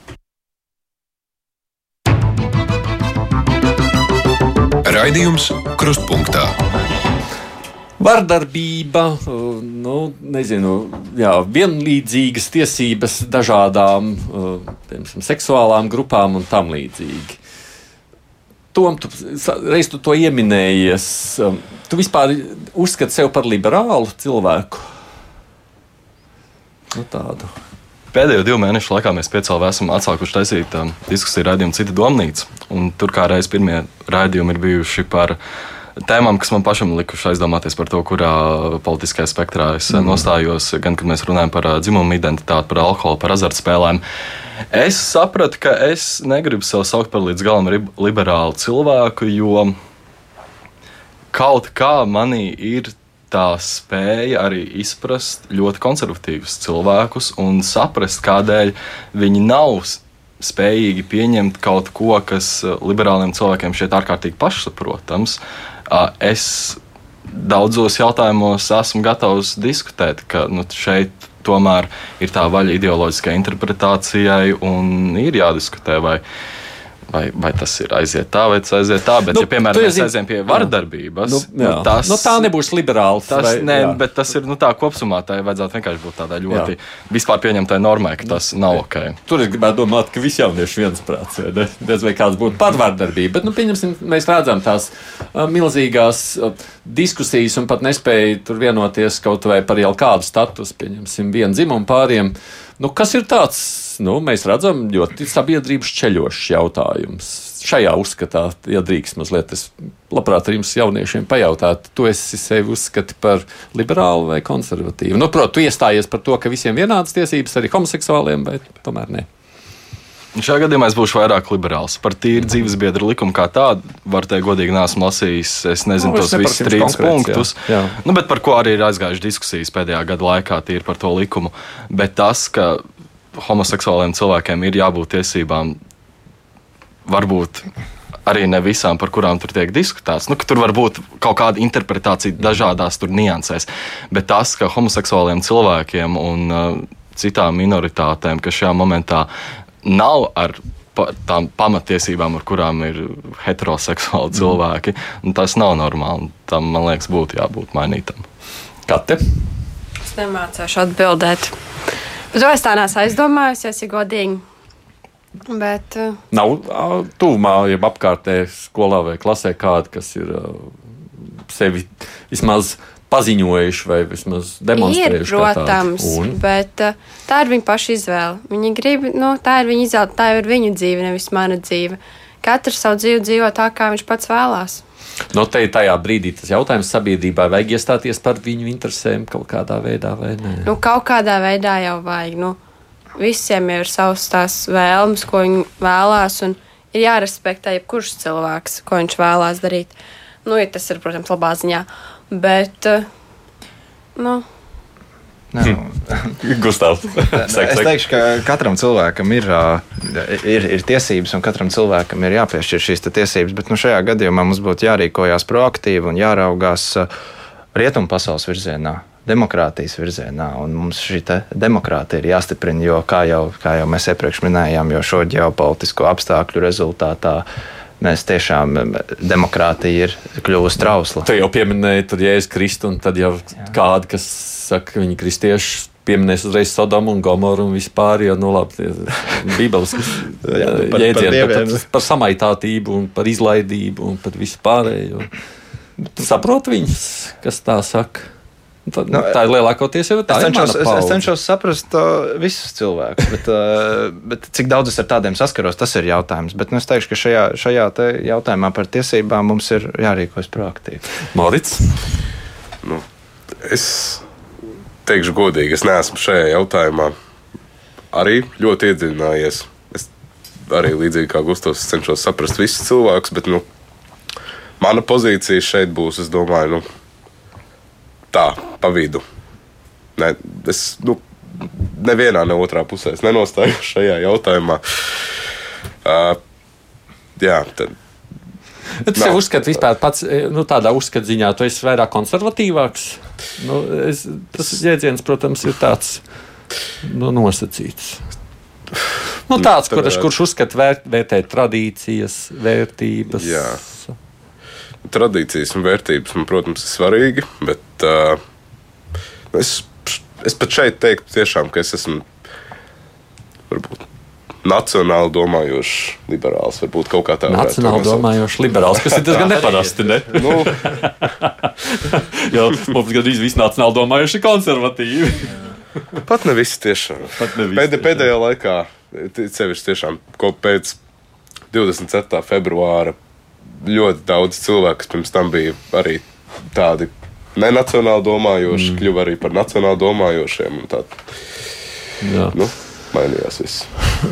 Raidījums Krustpunktā. Vardarbība, uh, nu, nezinu, jā, vienlīdzīgas tiesības dažādām uh, piemēram, seksuālām grupām un tam līdzīgi. Tom, tu reiz tu to ieminējies. um, Tu vispār uzskati sevi par liberālu cilvēku? Nu, tādu. Pēdējo divu mēnešu laikā mēs piecēlā esam atsākuši taisīt um, diskusiju raidījumu Cita domnīca. Tur kā reiz pirmie raidījumi ir bijuši par tēmām, kas man pašam likuši aizdomāties par to, kurā politiskajā spektrā es mm. nostājos. Gan, kad mēs runājam par dzimumu identitāti, par alkoholu, par azartspēlēm. Es sapratu, ka es negribu sev saukt par līdz galam liberālu cilvēku, jo kaut kā manī ir tā spēja arī izprast ļoti konservatīvus cilvēkus un saprast, kādēļ viņi nav spējīgi pieņemt kaut ko, kas liberāliem cilvēkiem šķiet ārkārtīgi pašsaprotams. Uh, Es daudzos jautājumos esmu gatavs diskutēt, ka nu, šeit tomēr ir tā vaļa ideoloģiskai interpretācijai un ir jādiskutē. Vai, Vai, vai tas ir aiziet tā, vai tas aiziet tā, bet, Nu, ja, piemēram, mēs aizējām pie vardarbības, Nu, nu, tas, nu, tā nebūs liberāls. Tas, vai- ne, jā. bet tas ir nu, tā kopumā. Tā vajadzētu vienkārši būt tādai ļoti Jā. vispār pieņemtai normai, ka tas nav ok. Tur es gribētu domāt, ka visi jaunieši viensprāts. vai vai kāds būtu par vardarbību. Bet, nu, pieņemsim, mēs redzam tās uh, milzīgās uh, diskusijas un pat nespēju tur vienoties kaut vai par jau kādu statusu, pieņemsim, vienu dzimumu pāriem. Nu, kas ir tāds, nu, mēs redzam, ļoti sabiedrības ceļošs jautājums. Šajā uzskatā, ja drīkst mazliet, es labprāt ar jums jauniešiem pajautātu, tu esi sevi uzskati par liberālu vai konservatīvu. Nu, protams, tu iestājies par to, ka visiem vienādas tiesības arī homoseksuāliem, vai tomēr ne. Šajā gadījumā es būšu vairāk liberāls. Par tīru dzīves biedru likumu kā tādu, var teikt, godīgi neesmu lasījis. Es nezinu Nu, es tos visus trīs konkrēts, jā. punktus. Jā. Nu, bet par ko arī ir aizgājušas diskusijas pēdējā gada laikā, tīri par to likumu. Bet tas, ka homoseksuāliem cilvēkiem ir jābūt tiesībām, varbūt arī ne visām, par kurām tur tiek diskutēts. Nu, tur var būt kaut kāda interpretācija dažādās niansēs. Bet tas, ka homoseksuāliem cilvēkiem un uh, citām minoritātēm, kas šajā momentā nav ar pa, tām pamatiesībām, ar kurām ir heteroseksuāli cilvēki, nu, tas nav normāli. Tam, man liekas, būtu jābūt mainītam. Kate? Es nemācīšu atbildēt. Par to es tā neesmu aizdomājusies, ja godīgi. Bet uh, Nav tuvumā, ja apkārtē skolā vai klasē kādi, kas ir ā, sevi vismaz paziņojuši vai vismaz ir, demonstrējuši. tādi. protams, Un, bet uh, tā ir viņa paša izvēle. Viņi grib, nu, tā ir viņa izvēle, tā ir viņu dzīve, nevis mana dzīve. Katrs savu dzīvi dzīvo tā, kā viņš pats vēlās. no te tajā brīdī tas jautājums sabiedrībai vajag iestāties par viņu interesēm kaut kādā veidā vai nē. Nu, kaut kādā veidā jau vajag. Nu, visiem ir savas tās vēlmes, ko viņi vēlās, un ir jārespektē jebkurš cilvēks, ko viņš vēlās darīt. Nu, ja tas ir, protams, labā ziņā. Bet, uh, nu, Gustavs, Es teikšu, ka katram cilvēkam ir, ā, ir, ir tiesības, un katram cilvēkam ir jāpiešķir šīs tiesības. Bet nu, šajā gadījumā mums būtu jārīkojas proaktīvi un jāraugās ā, rietumu pasaules virzienā. Demokrātijas virzienā, un mums šī te demokrātija ir jāstiprina, jo, kā jau, kā jau mēs iepriekš minējām, jo šo ģeopolitisko apstākļu rezultātā mēs tiešām demokrātija ir kļuvusi trausla. Tu jau pieminēji, tad Jēzus Kristu, un tad jau kādi, kas saka, ka viņi kristieši pieminēs uzreiz Sodomu un Gomoru un vispār, jo, nu, labi, tie Bībeles Jā, nu, par- par jēdzieni, par, dievienu. par, par samaitātību un par izlaidību un par visu pārējo. Tu saproti viņus, kas tā saka? Tad, nu, tā ir lielākoties jau tā. Es ir cenšos, mana es, es cenšos saprast uh, visus cilvēkus, bet, uh, bet cik daudz es ar tādiem saskaros, tas ir jautājums. Bet nu, es teikšu, ka šajā, šajā te jautājumā par tiesībām mums ir jārīkojas proaktīvi. Morits. Nu, es teikšu godīgi, es neesmu šajā jautājumā arī ļoti iedziļinājies. Es arī līdzīgi kā Gustavs cenšos saprast visus cilvēkus, bet nu, mana pozīcija šeit būs, es domāju, nu, tā, pa vidu. Ne, es nu, nevienā, ne otrā pusē es nenostājos šajā jautājumā. Uh, jā, tad Es Nav. jau uzskatu, vispār pats e, nu, tādā uzskatu ziņā, tu esi vairāk konservatīvāks. Nu, es, tas jēdziens, protams, ir tāds nu, nosacīts. Nu, tāds, tad kurš, kurš uzskata vērt, vērtēt tradīcijas, vērtības. Jā. tradīcijas un vērtības, man, protams, ir svarīgi, bet uh, es, es pat šeit teiktu, tiešām, ka es esmu varbūt nacionāli domājošs liberāls, varbūt kaut kā tāda. Nacionāli domājošs liberāls, kas ir diezgan neparasti. Ne? Nu, Jo mums gandrīz visi nacionāli domājuši ir konservatīvi. pat ne visi tiešām. Pat ne visi Pēdē, tiešām. pēdējā laikā, sevišķi tiešām, ko pēc 24. februāra ļoti daudz cilvēku, kas pirms tam bija arī tādi nenacionāli domājoši, mm. kļuva arī par nacionāli domājošiem. nu, mainījās viss.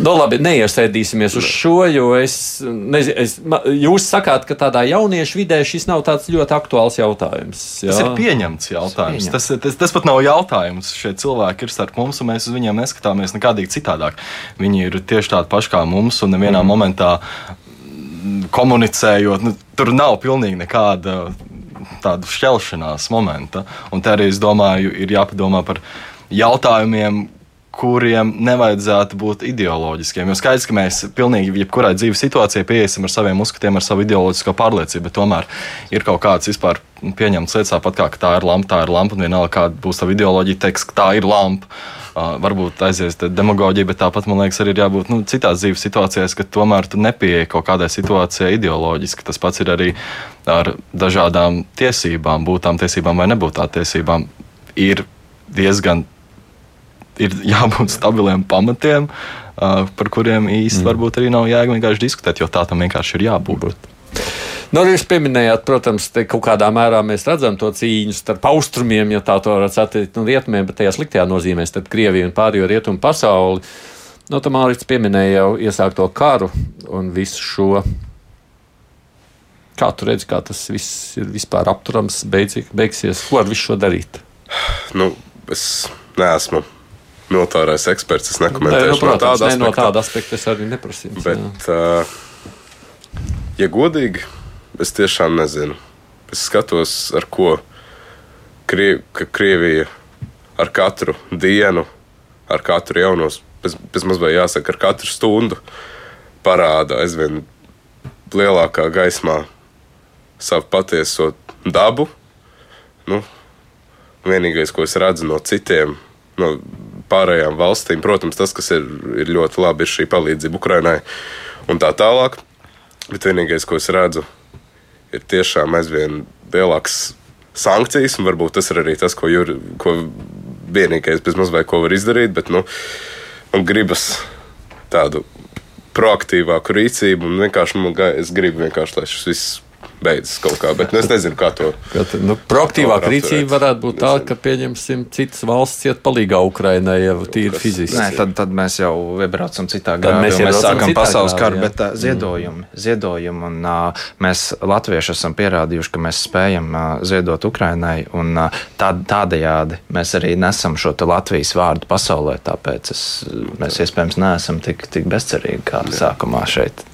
Nu, labi, neiesēdīsimies uz šo, jo es, nezinu, es, ma- jūs sakāt, ka tādā jauniešu vidē šis nav tāds ļoti aktuāls jautājums. Tas jā? ir pieņemts jautājums. pieņemts. Tas, tas, tas pat nav jautājums. Šie cilvēki ir starp mums, un mēs uz viņiem neskatāmies nekādīgi citādāk. Viņi ir tieši tādi paši kā mums, un nevienā mm. momentā mm, komunicējot, nu, tur nav pilnīgi nekāda tāda šķelšanās momenta. Un te arī es domāju, ir jāpadomā par jautājumiem. Kuriem nevajadzētu būt ideoloģiskiem. Jo skaidrs, ka mēs pilnīgi jebkurai dzīves situācijai pieiesim ar saviem uzskatiem, ar savu ideoloģisko pārliecību, bet tomēr ir kaut kāds vispār pieņemts lietas, tāpat kā tā ir lampa, tā ir lampa, un vienalga kāda būs tava ideoloģija, teiks, ka tā ir lampa. Uh, varbūt aizies demagoģija, bet tāpat man liekas, arī ir jābūt nu, citās dzīves situācijās, ka tomēr tu nepieeji kaut kādai situācijai ideoloģiski. Tas pats ir arī ar dažādām tiesībām, būt tām tiesībām vai nebūt tām tiesībām. Ir diezgan ir jābūt stabiliem pamatiem, uh, par kuriem īsti mm. varbūt arī nav jēga vienkārši diskutēt, jo tā tam vienkārši ir jābūt. Nu, arī jūs pieminējāt, protams, kaut kādā mērā mēs redzam to cīņu starp austrumiem, ja tā to varētu satikt, un rietumiem, bet tajā sliktajā nozīmē starp Krieviju un pārējo rietumu pasauli. No tam Mārcis pieminēja jau iesākto karu un visu šo. Kā tu redzi, kā tas viss ir vispār apturams, beidzi, beigsies? Ko ar visu šo darīt? Nu, es neesmu militārais eksperts. Es Nē, nekomentēšu nu, no ne, tāda no tāda aspekta es arī neprasīju. Bet, uh, ja godīgi, es tiešām nezinu. Es skatos, ar ko Krie ka Krievija ar katru dienu, ar katru jaunos, bez, bez mazliet jāsaka, ar katru stundu parāda aizvien lielākā gaismā savu patieso dabu. Nu, vienīgais, ko es redzu no citiem, no pārējām valstīm, protams, tas, kas ir, ir ļoti labi, ir šī palīdzība Ukrainai un tā tālāk. Bet vienīgais, ko es redzu, ir tiešām aizvien lielāks sankcijas, un varbūt tas ir arī tas, ko, jur, ko vienīgais bez mazliet ko var izdarīt. Bet, nu, man gribas tādu proaktīvāku rīcību, un vienkārši man, es gribu vienkārši, lai šis viss beidzas kaut kā, bet nu, es nezinu, kā to. Kad, nu, var rīcība varētu būt tā, ka, pieņemsim, citas valsts iet palīgā Ukrainai jau tīri fiziski. Nē, tad, tad mēs jau iebraucam citā grāmatā. mēs Mēs, sākam pasaules karu, jā. bet uh, ziedojumi, ziedojumi un uh, mēs latvieši esam pierādījuši, ka mēs spējam uh, ziedot Ukrainai, un uh, tā, tādējādi mēs arī nesam šo te Latvijas vārdu pasaulē. Tāpēc es, mēs iespējams neesam tik, tik bezcerīgi kā sākumā šeit.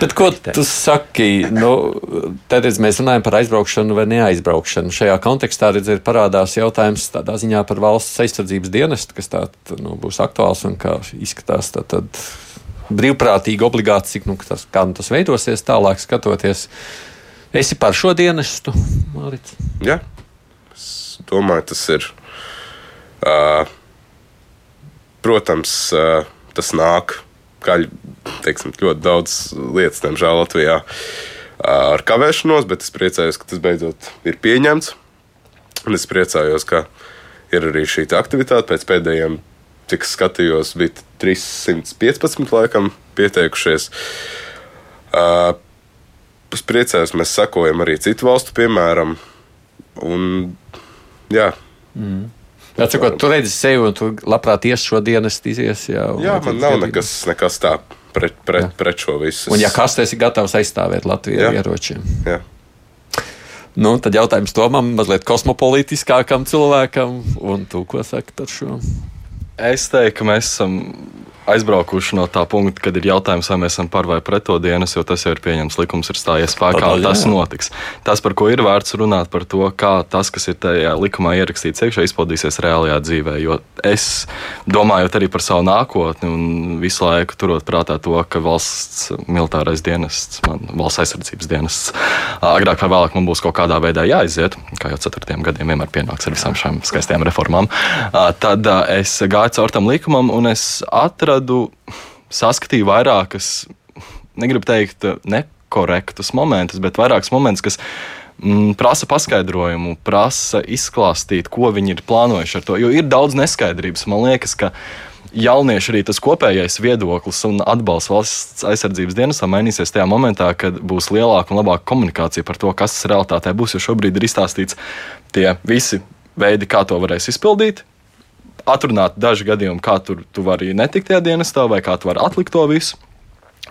Bet ko tu saki? Nu, tad mēs runājam par aizbraukšanu vai neaizbraukšanu. Šajā kontekstā redz, parādās jautājums tādā ziņā par valsts aizsardzības dienestu, kas tā, nu, būs aktuāls un kā izskatās. Tad, tad brīvprātīgi, obligāti, cik nu, tas, kā nu tas veidosies tālāk, skatoties. Esi par šo dienestu, Mārcis? Jā, es domāju, tas ir. Uh, protams, uh, tas nāk. Kā teiksim, ļoti daudz lietas, diemžēl, Latvijā uh, ar kavēšanos, bet es priecājos, ka tas beidzot ir pieņemts. Un es priecājos, ka ir arī šī te aktivitāte. Pēc pēdējiem, cik es skatījos, bija 315 laikam pieteikušies. Uh, es priecājos, mēs sekojam arī citu valstu piemēram. Un, jā, Jā, cikot, tu redzi sevi un tu labprāt ies šo dienestu izies. Jā, jā man nav nekas, nekas tā pret, pret, pret šo visu. Un ja kas tas ir gatavs aizstāvēt Latviju ar Jā. ieročiem? Jā. Nu, tad jautājums Tomam, mazliet kosmopolitiskākam cilvēkam, un tu ko saki par šo? Es teiktu, ka mēs esam aizbraukuši no tā punkta, kad ir jautājums, vai mēs esam par vai pret to dienas, jo tas jau ir pieņemts, likums ir stājies spēkā, Tādēļ, un tas jā. notiks. Tas, par ko ir vērts runāt, par to, kā tas, kas ir tajā likumā ierakstīts iekšā, izpaudīsies reālajā dzīvē. Jo es domājot arī par savu nākotni un visu laiku turot prātā to, ka valsts militārais dienests, man, valsts aizsardzības dienests, agrāk vai vēlāk man būs kaut kādā veidā jāiziet, kā jau ceturtiem gadiem vienmēr pienāks ar visām šīm skaistajām reformām. Tad es gāju caur tam likumam un es atradu, saskatīju vairākas, negribu teikt, nekorektus momentus, bet vairākus momentus, kas mm, prasa paskaidrojumu, prasa izklāstīt, ko viņi ir plānojuši ar to. Jo ir daudz neskaidrības. Man liekas, ka jaunieši arī tas kopējais viedoklis un atbalsts valsts aizsardzības dienestam mainīsies tajā momentā, kad būs lielāka un labāka komunikācija par to, kas realitātē būs. Jo šobrīd ir izstāstīts tie visi veidi, kā to varēs izpildīt. Atrunāti daži gadījumi, kā tur tu vari netikt tajā dienestā, vai kā tu vari atlikt to visu.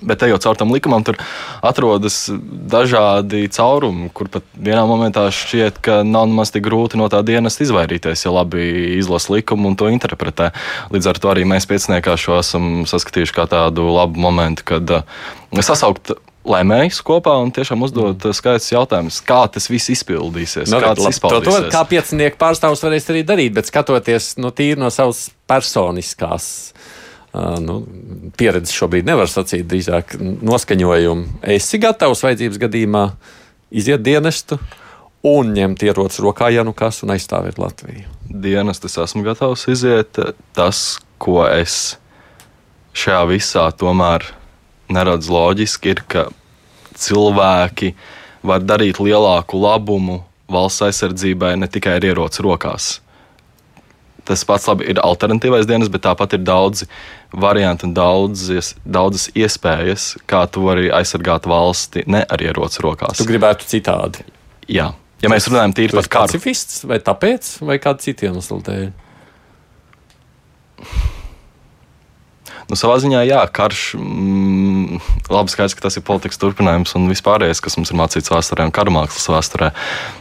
Bet ejot caur tam likumam, tur atrodas dažādi caurumi, kur pat vienā momentā šķiet, ka nav nemaz tik grūti no tā dienas izvairīties, ja labi izlasa likumu un to interpretē. Līdz ar to arī mēs pieciniekā šo esam saskatījuši kā tādu labu momentu, kad uh, sasaukt lēmējus kopā un tiešām uzdot skaidrs jautājums, kā tas viss izpildīsies. Nu, kā tas to, to, izpaudīsies. kā piecinieku pārstāvs varēs arī darīt, bet skatoties nu, tīri no savas personiskās uh, nu, pieredzes, šobrīd nevar sacīt, drīzāk noskaņojumu. Esi gatavs vajadzības gadījumā iziet dienestu un ņemt ieroci rokā, ja nu kas, un aizstāvēt Latviju. dienas es esmu gatavs iziet. Tas, ko es šajā visā tomēr neredzu loģiski, ir, ka cilvēki var darīt lielāku labumu valsts aizsardzībai ne tikai ar ieroci rokās. Tas pats labi ir alternatīvais dienas, bet tāpat ir daudzi varianti un daudzas, daudzas iespējas, kā tu vari aizsargāt valsti ne ar ieroci rokās. Tu gribētu citādi. Jā. Ja mēs runājam tīri par esi karu, pacifists vai tāpēc, vai kādu citu iemeslu dēļ? Nu, savā ziņā, jā, karš. Mm, labi, skaidrs, ka tas ir politikas turpinājums un vispārējais, kas mums ir mācīts vēsturē un karamākslas vēsturē.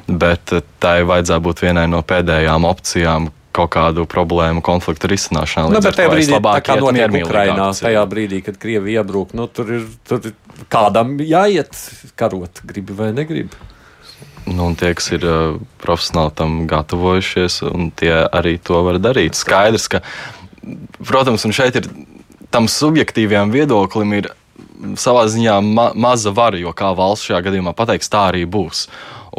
Bet eh, tai vajadzētu būt vienai no pēdējām opcijām kaut kādu problēmu, konfliktu risināšanā. Nu, bet tajā brīdī, kā notiek Ukrainā, tajā brīdī, kad Krievija iebrūk, nu, tur ir tur kādam jāiet karot, gribi vai negribi. Nu, un tie, kas ir uh, profesionāli tam gatavojušies, un tie arī to var darīt. Skaidrs, ka, protams, un šeit ir tam subjektīvajam viedoklim ir savā ziņā ma maza vara, jo kā valsts šajā gadījumā pateiks, tā arī būs.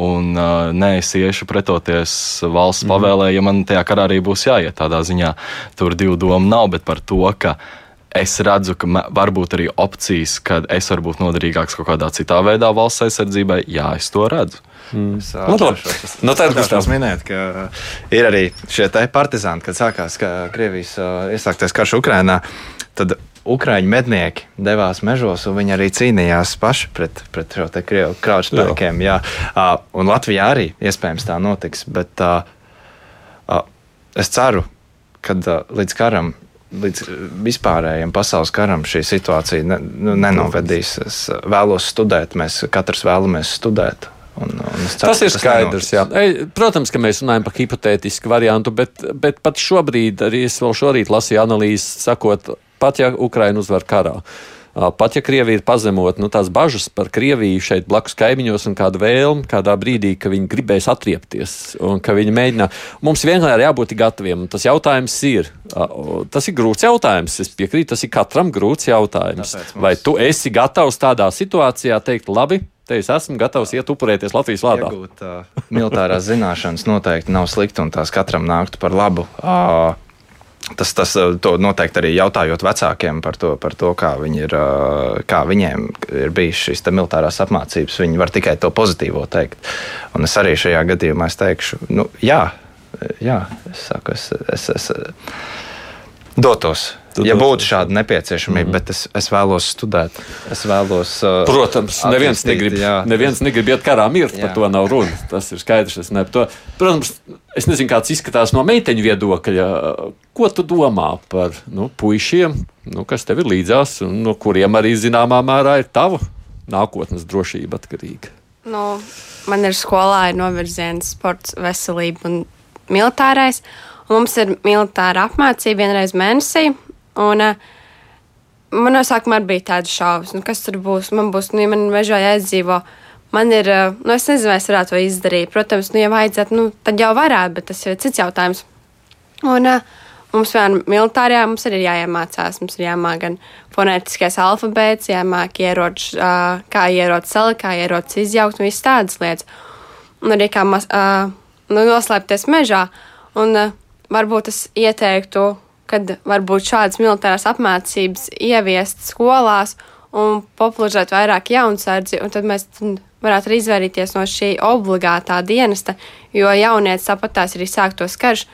Un uh, nē, es iešu pretoties valsts mm. pavēlē, ja man tajā karā arī būs jāiet. Tādā ziņā tur divu domu nav, bet par to, ka es redzu, ka varbūt arī opcijas, kad es varu būt noderīgāks kaut kādā citā veidā valsts aizsardzībai, jā, es to redzu. Es Nu, labi. atļaušos- Nu, tad, atļaušos Gustav. minēt, ka ir arī šie partizāni, kad sākās ka Krievijas uh, iesāktais karš Ukrainā. Tad Ukrāņu mednieki devās mežos, un viņi arī cīnījās paši pret, pret šo te krievu kraušu spēkiem. Jā. Uh, un Latvijā arī iespējams tā notiks. Bet uh, uh, es ceru, ka uh, līdz karam. Līdz vispārējiem pasaules karam šī situācija ne, nu, nenovedīs. Es vēlos studēt, mēs katrs vēlamies studēt. Un, un ceru, Tas ir ka skaidrs. Jā. Ei, Protams, ka mēs runājam par hipotētisku variantu, bet, bet pat šobrīd, arī es vēl šorīt lasīju analīzes, sakot, pat ja Ukraina uzvar karā. Pat ja Krievija ir pazemot nu, tās bažas par Krieviju šeit blakus kaimiņos un kādu vēlmu, kādā brīdī, ka viņi gribēs atriepties un ka viņi mēģina, mums vienmēr ir jābūt gataviem. Tas jautājums ir, tas ir grūts jautājums. Es piekrītu, tas ir katram grūts jautājums. Mums- Vai tu esi gatavs tādā situācijā teikt, labi, te es esmu gatavs iet upurēties Latvijas vārdā? Iegūt uh, militārās zināšanas noteikti nav slikti, un tās katram nāktu par labu. Uh, Tas, tas to noteikti arī jautājot vecākiem par to, par to kā, viņi ir, uh, kā viņiem ir bijis šīs militārās apmācības. Viņi var tikai to pozitīvo teikt. Un es arī šajā gadījumā teikšu, nu, jā, jā, es saku, es, es, es dotos. Ja būtu šāda nepieciešamība, mm -hmm. bet es, es vēlos studēt. Es vēlos. Uh, Protams, neviens negrib, jā. neviens negrib iet karā mirt, par Jā. to nav runa. Tas ir skaidrs. Es ne, par to. Protams, es nezinu, kāds izskatās no meiteņu viedokļa. Ko tu domā par nu, puišiem, nu, kas tev ir līdzās, un no kuriem arī zināmā mērā ir tava nākotnes drošība atkarīga? Nu, man ir skolā ir novirziens sports, veselība un militārais. Un mums ir militāra apmācība vienreiz mēnesī. Un, uh, man no sākuma arī bija tādas šaubas, nu, kas tur būs. Man būs, nu, ja man mežā jāizdzīvo. Man ir, uh, nu, es nezinu, vai es varētu to izdarīt. Protams, nu, ja vajadzētu, nu, tad jau varētu, bet tas jau ir cits jautājums. Un, uh, mums vienā militārijā mums arī ir jāiemācās. Mums ir jāmāk gan fonētiskais alfabēts, jāmāk ieroči, uh, kā ierocis salikt, kā ierocis izjaukt un visas tādas lietas. Un arī kā mas, uh, nu, noslēpties mežā. Un uh, varbūt es ieteiktu, kad varbūt šādas militārās apmācības ieviest skolās un popularizēt vairāk jaunsardzi, un tad mēs varētu arī izvairīties no šī obligātā dienesta, jo jaunieci tāpat tās arī sāk to karš.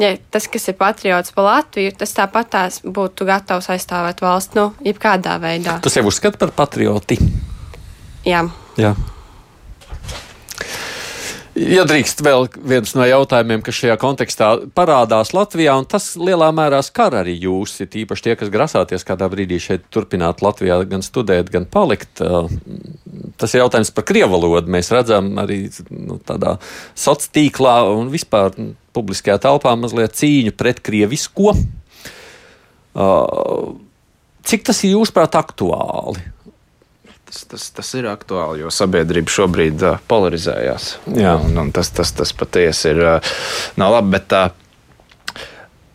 Ja tas, kas ir patriots par Latviju, tas tāpat tās būtu gatavs aizstāvēt valsts, nu, jebkādā veidā. Tu sev uzskati par patrioti. Jā. Jā. Ja drīkst, vēl viens no jautājumiem, kas šajā kontekstā parādās Latvijā, un tas lielā mērā skar arī jūs, ir īpaši tie, kas grasāties kādā brīdī šeit turpināt Latvijā, gan studēt, gan palikt. Tas ir jautājums par krievu valodu. Mēs redzam arī nu, tādā sociālā tīklā un vispār publiskajā telpā mazliet cīņu pret krievisko. Cik tas ir jūsuprāt aktuāli? Tas, tas, tas ir aktuāli, jo sabiedrība šobrīd uh, polarizējās. Jā. Un, un tas, tas, tas patiesi ir uh, nav labi. Bet uh,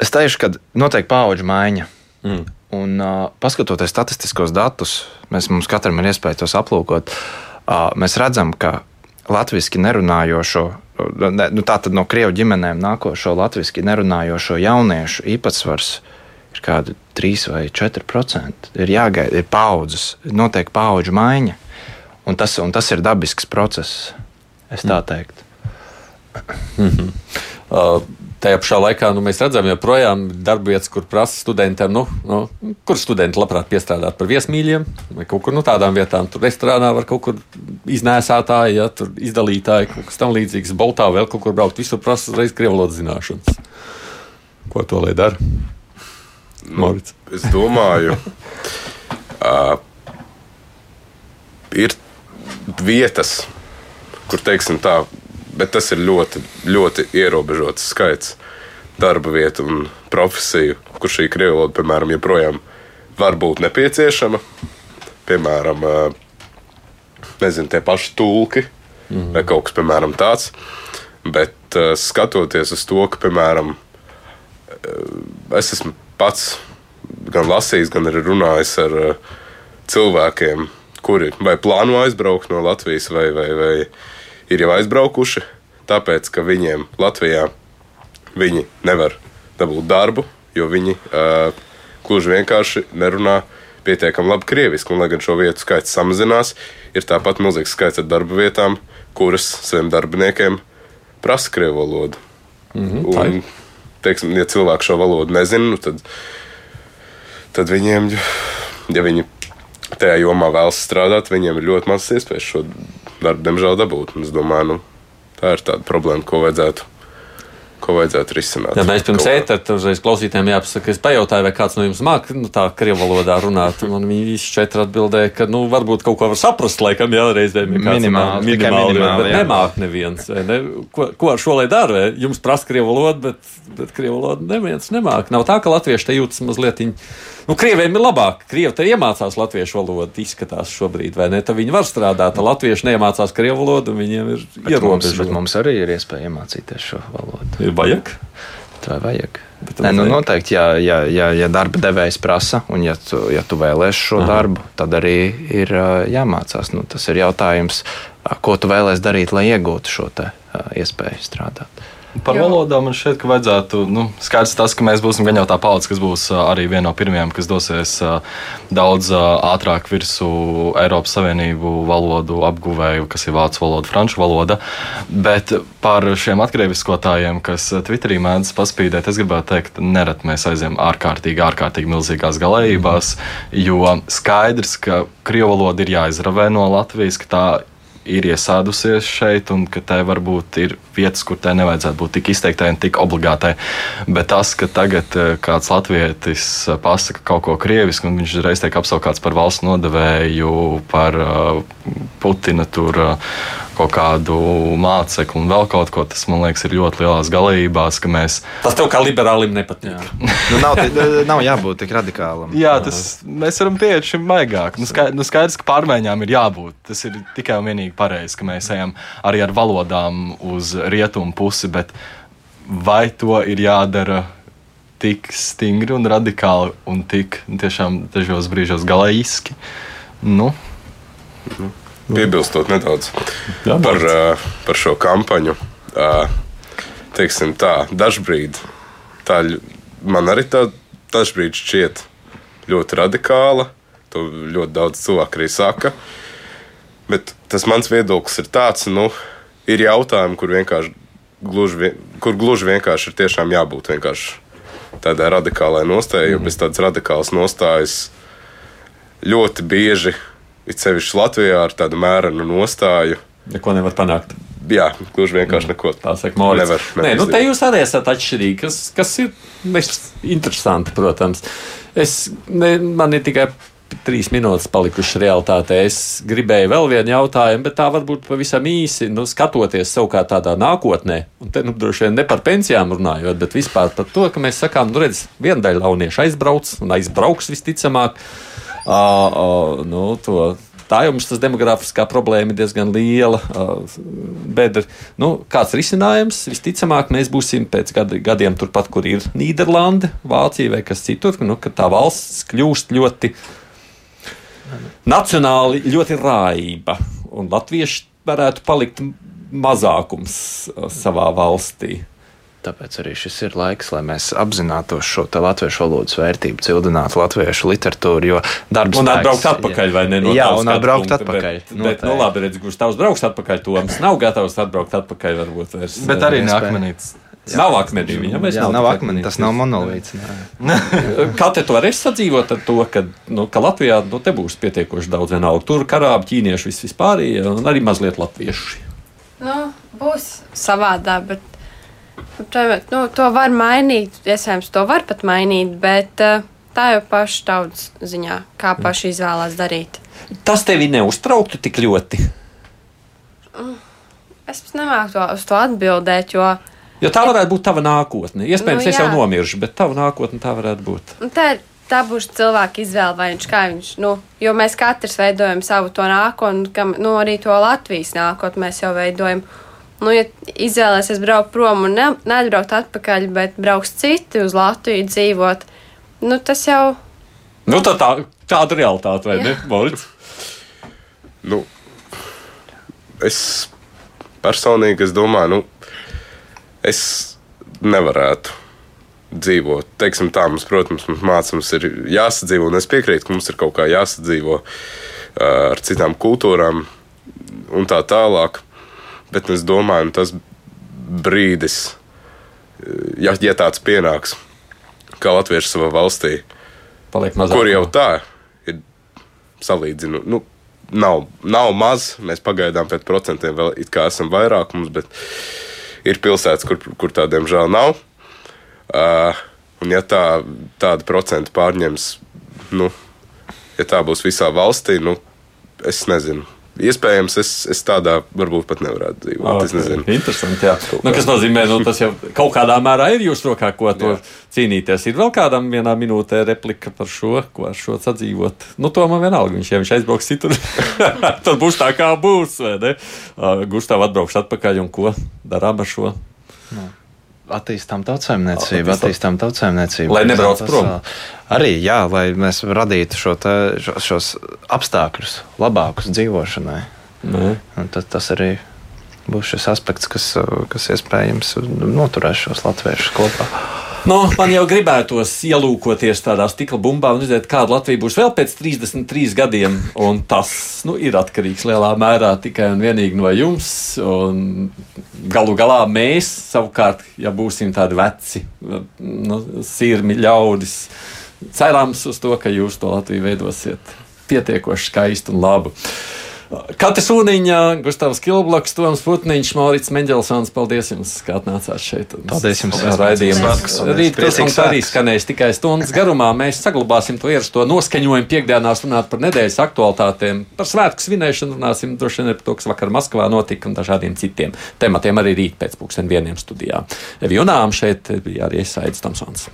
es teikšu, ka notiek paudžu maiņa. Mm. Un, uh, paskatoties statistiskos datus, mēs, mums katram ir iespēja tos aplūkot. Uh, mēs redzam, ka latviešu nerunājošo, ne, nu, tātad no krievu ģimenēm nākošo latviešu nerunājošo jauniešu īpatsvars ir kādi 3 vai 4%. Ir jāgaida, ir paudzes, notiek paudžu maiņa. Un tas, un tas ir dabisks process, es tā mm. teiktu. Mm -hmm. uh, tajā pašā laikā nu, mēs redzam, joprojām darba vietas, kur prasa studentiem, nu, nu, kur studenti labprāt piestrādāt par viesmīļiem, vai kaut kur nu, tādām vietām. Tur restorānā var kaut kur iznēsātāji, ja, tur izdalītāji, kaut kas tam līdzīgs, boltā vēl kaut kur braukt. Visur prasa uzreiz krievlodas zināšanas. Ko to lai dara? Nu, es domāju, uh, ir vietas, kur teiksim tā, bet tas ir ļoti, ļoti ierobežots skaits darba vietu un profesiju, kur šī krievu valoda, piemēram, joprojām var būt nepieciešama. Piemēram, nezinu, tie paši tulki mm -hmm. vai kaut kas piemēram, tāds. Bet skatoties uz to, ka, piemēram, es esmu pats gan lasījis, gan arī runājis ar uh, cilvēkiem, kuri vai plāno aizbraukt no Latvijas, vai, vai, vai ir jau aizbraukuši, tāpēc ka viņiem Latvijā viņi nevar dabūt darbu, jo viņi uh, gluži vienkārši nerunā pietiekami labi krieviski. Un, lai gan šo vietu skaits samazinās, ir tāpat milzīgs skaits ar darba vietām, kuras saviem darbiniekiem prasa krievu valodu. Mm -hmm, un, teiksim, ja cilvēki šo valodu nezina, nu tad, tad viņiem, ja viņi tajā jomā vēlas strādāt, viņiem ir ļoti maz iespējas šo darbu, diemžēl, dabūt. Un es domāju, nu, tā ir tāda problēma, ko vajadzētu ko vajadzētu risināt. Ja mēs pirms ētera uzreiz klausītājiem jāpasaka, es pajautāju, vai kāds no jums māca nu, tā krievu valodā runāt. Man viņi visi četri atbildēja, ka nu, varbūt kaut ko var saprast, laikam, jā, reizēm ir kāds minimāli, minimāli, minimāli bet nemāk neviens. Ne? Ko, ko ar šo lai dara? Jums prasa krievu valodu, bet, bet krievu valodu neviens nemāk. Nav tā, ka latvieši te jūtas mazliet. Nu, Krieviem ir labāk. Krievi te iemācās latviešu valodu, izskatās šobrīd, vai ne? Tad viņi var strādāt. Latvieši neiemācās krievu valodu, un viņiem ir ierobežojumi. Bet mums arī ir iespēja iemācīties šo valodu. Vajag? Tā vajag. Nē, nu, noteikti, ja, ja, ja, ja darba devējs prasa, un ja tu, ja tu vēlēsies šo Aha. darbu, tad arī ir jāmācās. Nu, tas ir jautājums, ko tu vēlēsies darīt, lai iegūtu šo te, iespēju strādāt. Par Jā. valodām man šķiet, ka vajadzētu. Nu, skaidrs tas, ka mēs būsim gan jau tā paudze, kas būs arī viena no pirmajām, kas dosies daudz ātrāk virsū Eiropas Savienību valodu apguvēju, kas ir vācu valoda, franču valoda. Bet par šiem atkrieviskotājiem, kas Twitterī mēdz paspīdēt, es gribētu teikt, nerad mēs aizējām ārkārtīgi, ārkārtīgi milzīgās galējībās, jo skaidrs, ka krievu valoda ir jāizravē no Latvijas, ka tā ir iesādusies šeit, un ka tai varbūt ir vietas, kur tai nevajadzētu būt tik izteiktai un tik obligātai. Bet tas, ka tagad eh, kāds latvietis eh, pasaka kaut ko krievisku, un viņš reiz tiek apsaukāts par valsts nodevēju, par uh, Putina tur. Kaut kādu mācekli un vēl kaut ko. Tas man liekas, ir ļoti lielās galībās, ka mēs. Tas tev kā liberālim nepatīk. nu, nav, nav jābūt tik radikālam. Jā, tas mēs varam pieiet šim maigāk. Nu, skaidrs, nu, skaidrs, ka pārmaiņām ir jābūt. Tas ir tikai un vienīgi pareizi, ka mēs ejam arī ar valodām uz rietumu pusi, bet vai to ir jādara? Tik stingri un radikāli, un tik tiešām dažos brīžos galējiski. Nu. Nu. Piebilstot nedaudz Jā, par, uh, par šo kampaņu. Uh, teiksim tā, dažbrīd tā man arī tā dažbrīd šķiet ļoti radikāla. To ļoti daudz cilvēku arī saka. Bet tas mans viedoklis ir tāds, nu, ir jautājumi, kur vienkārši gluži, kur gluži vienkārši ir tiešām jābūt vienkārši tādai radikālai nostājai, jo bez tādas radikālas nostājas ļoti bieži it sevišķi Latvijā ar tādu mērenu nostāju. Neko nevar panākt. jā, gluži vienkārši neko Tā saka, Morits. nevar. Nē, nu te jūs arī esat atšķirīgi, kas, kas ir interesanti, protams. Es, ne, man ir tikai trīs minūtes palikušas realitātē. Es gribēju vēl vienu jautājumu, bet tā varbūt pavisam īsi, nu, skatoties savukārt tādā nākotnē, un te nu, droši vien ne par pensijām runājot, bet vispār par to, ka mēs sakām, nu, redz, viena daļa launiešu aizbrauc un aizbrauks visticamāk. Uh, uh, nu, to, tā jau mums tas demogrāfiskā problēma ir diezgan liela. Bet, nu, kāds risinājums? Visticamāk, mēs būsim pēc gadi, gadiem turpat, kur ir Nīderlanda, Vācija vai kas citur, nu, kad tā valsts kļūst ļoti nacionāli, ļoti raiba. Un latvieši varētu palikt mazākums savā valstī. Tāpēc arī šis ir laiks, lai mēs apzinātos šo latviešu valodas vērtību, cildinātu latviešu literatūru. Jo darbs Un atbraukt atpakaļ, vai ne? No Jā, un atbraukt punkta, atpakaļ. Bet, bet nu, labi, redz, kurš tavs brauks atpakaļ, Toms nav gatavs atbraukt atpakaļ, varbūt vairs. Bet arī iespēja. neakmenīts. Nav akmenī, viņam Jā, nav. nav tik akmeni, tas nav monolīts. nē. Kā te tu varēsi sadzīvot ar to, ka, nu, ka Latvijā nu, te būs pietiekoši daudz vienalga? Tur karābi, ķīnieši, vis vispārējie, un arī mazliet latvieši. Nu, būs savādā, bet nu, to var mainīt. Iespējams, to var pat mainīt, bet eh, tā jau paša tautas ziņā, kā paši izvēlās darīt. Tas tevi neuztrauktu tik ļoti. Es pat nemāku to, uz to atbildēt, jo Jo tā varētu būt tava nākotne. Iespējams, Nu, es jau jā. nomiršu, bet tava nākotne tā varētu būt. nu, tā, tā būs cilvēka izvēle, vai viņš kā viņš. Nu, jo mēs katrs veidojam savu to nākotni, kam nu, arī to Latvijas nākotni mēs jau veidojam. Nu, ja izvēlēsies braukt prom un ne, neatbraukt atpakaļ, bet brauks citi uz Latviju dzīvot, nu, tas jau Nu, tā, tā, tāda realitāte, vai Jā. ne, Morits? Nu, es personīgi es domāju, nu, es nevarētu dzīvot. Teiksim tā, mums, protams, mums mācības ir jāsadzīvo, un es piekrītu, ka mums ir kaut kā jāsadzīvo ā, ar citām kultūrām un tā tālāk. Bet es domāju, nu, tas brīdis, ja, ja tāds pienāks, kā latvieši savā valstī, kur jau tā ir salīdzinu. Nu, nav, nav maz, mēs pagaidām pēc procentiem vēl esam vairākums, bet ir pilsētas, kur, kur tā diemžēl nav. Uh, un ja tā, tāda procenta pārņems, nu, ja tā būs visā valstī, nu, es nezinu. Iespējams, es, es tādā varbūt pat nevarētu dzīvot. Es nezinu. Interesanti. Jā. Nu, kas nozīmē, ka nu, tas jau kaut kādā mērā ir jūsu rokā, ko to Jā. cīnīties. Ir vēl kādam vienā minūtē replika par šo, ko ar šo sadzīvot. Nu, to man vienalga. Viņš, ja viņš aizbrauks citur, tad būs tā, kā būs. vai ne? Uh, Gustavs atbrauks atpakaļ un ko darām ar šo? Attīstām tautsēmniecību, Attīstām- tautsēmniecību. Lai nebrauc prom. Arī, jā, lai mēs radītu šo te, šo, šos apstākļus labākus dzīvošanai. Nē. Un tad tas arī būs šis aspekts, kas, kas iespējams noturēs šos latviešus kopā. Nu, man jau gribētos ielūkoties tādā stikla bumbā un redzēt, kāda Latvija būs vēl pēc 33 gadiem. Un tas nu, ir atkarīgs lielā mērā tikai un vienīgi no jums. Un galu galā mēs savukārt, ja būsim tādi veci, nu, sirmi ļaudis, cerams uz to, ka jūs to Latviju veidosiet pietiekoši skaistu un labu. Katra sūniņa, Gustavs Kilbloks, Toms Putniņš, Maurits Mendelsons, paldies jums, ka atnācāt šeit. un Paldies jums. Raidījumu. Svētkus. Rīt tas arī skanēs tikai stundas garumā. Mēs saglabāsim to ierasto noskaņojumu piekdienās runāt par nedēļas aktualitātēm. Par svētku svinēšanu runāsim droši vien par to, kas vakar Maskavā notika un dažādiem citiem tematiem arī rīt pēc pusdien vieniem studijā. Evi Junām šeit bija arī Aizsaids Tomsons.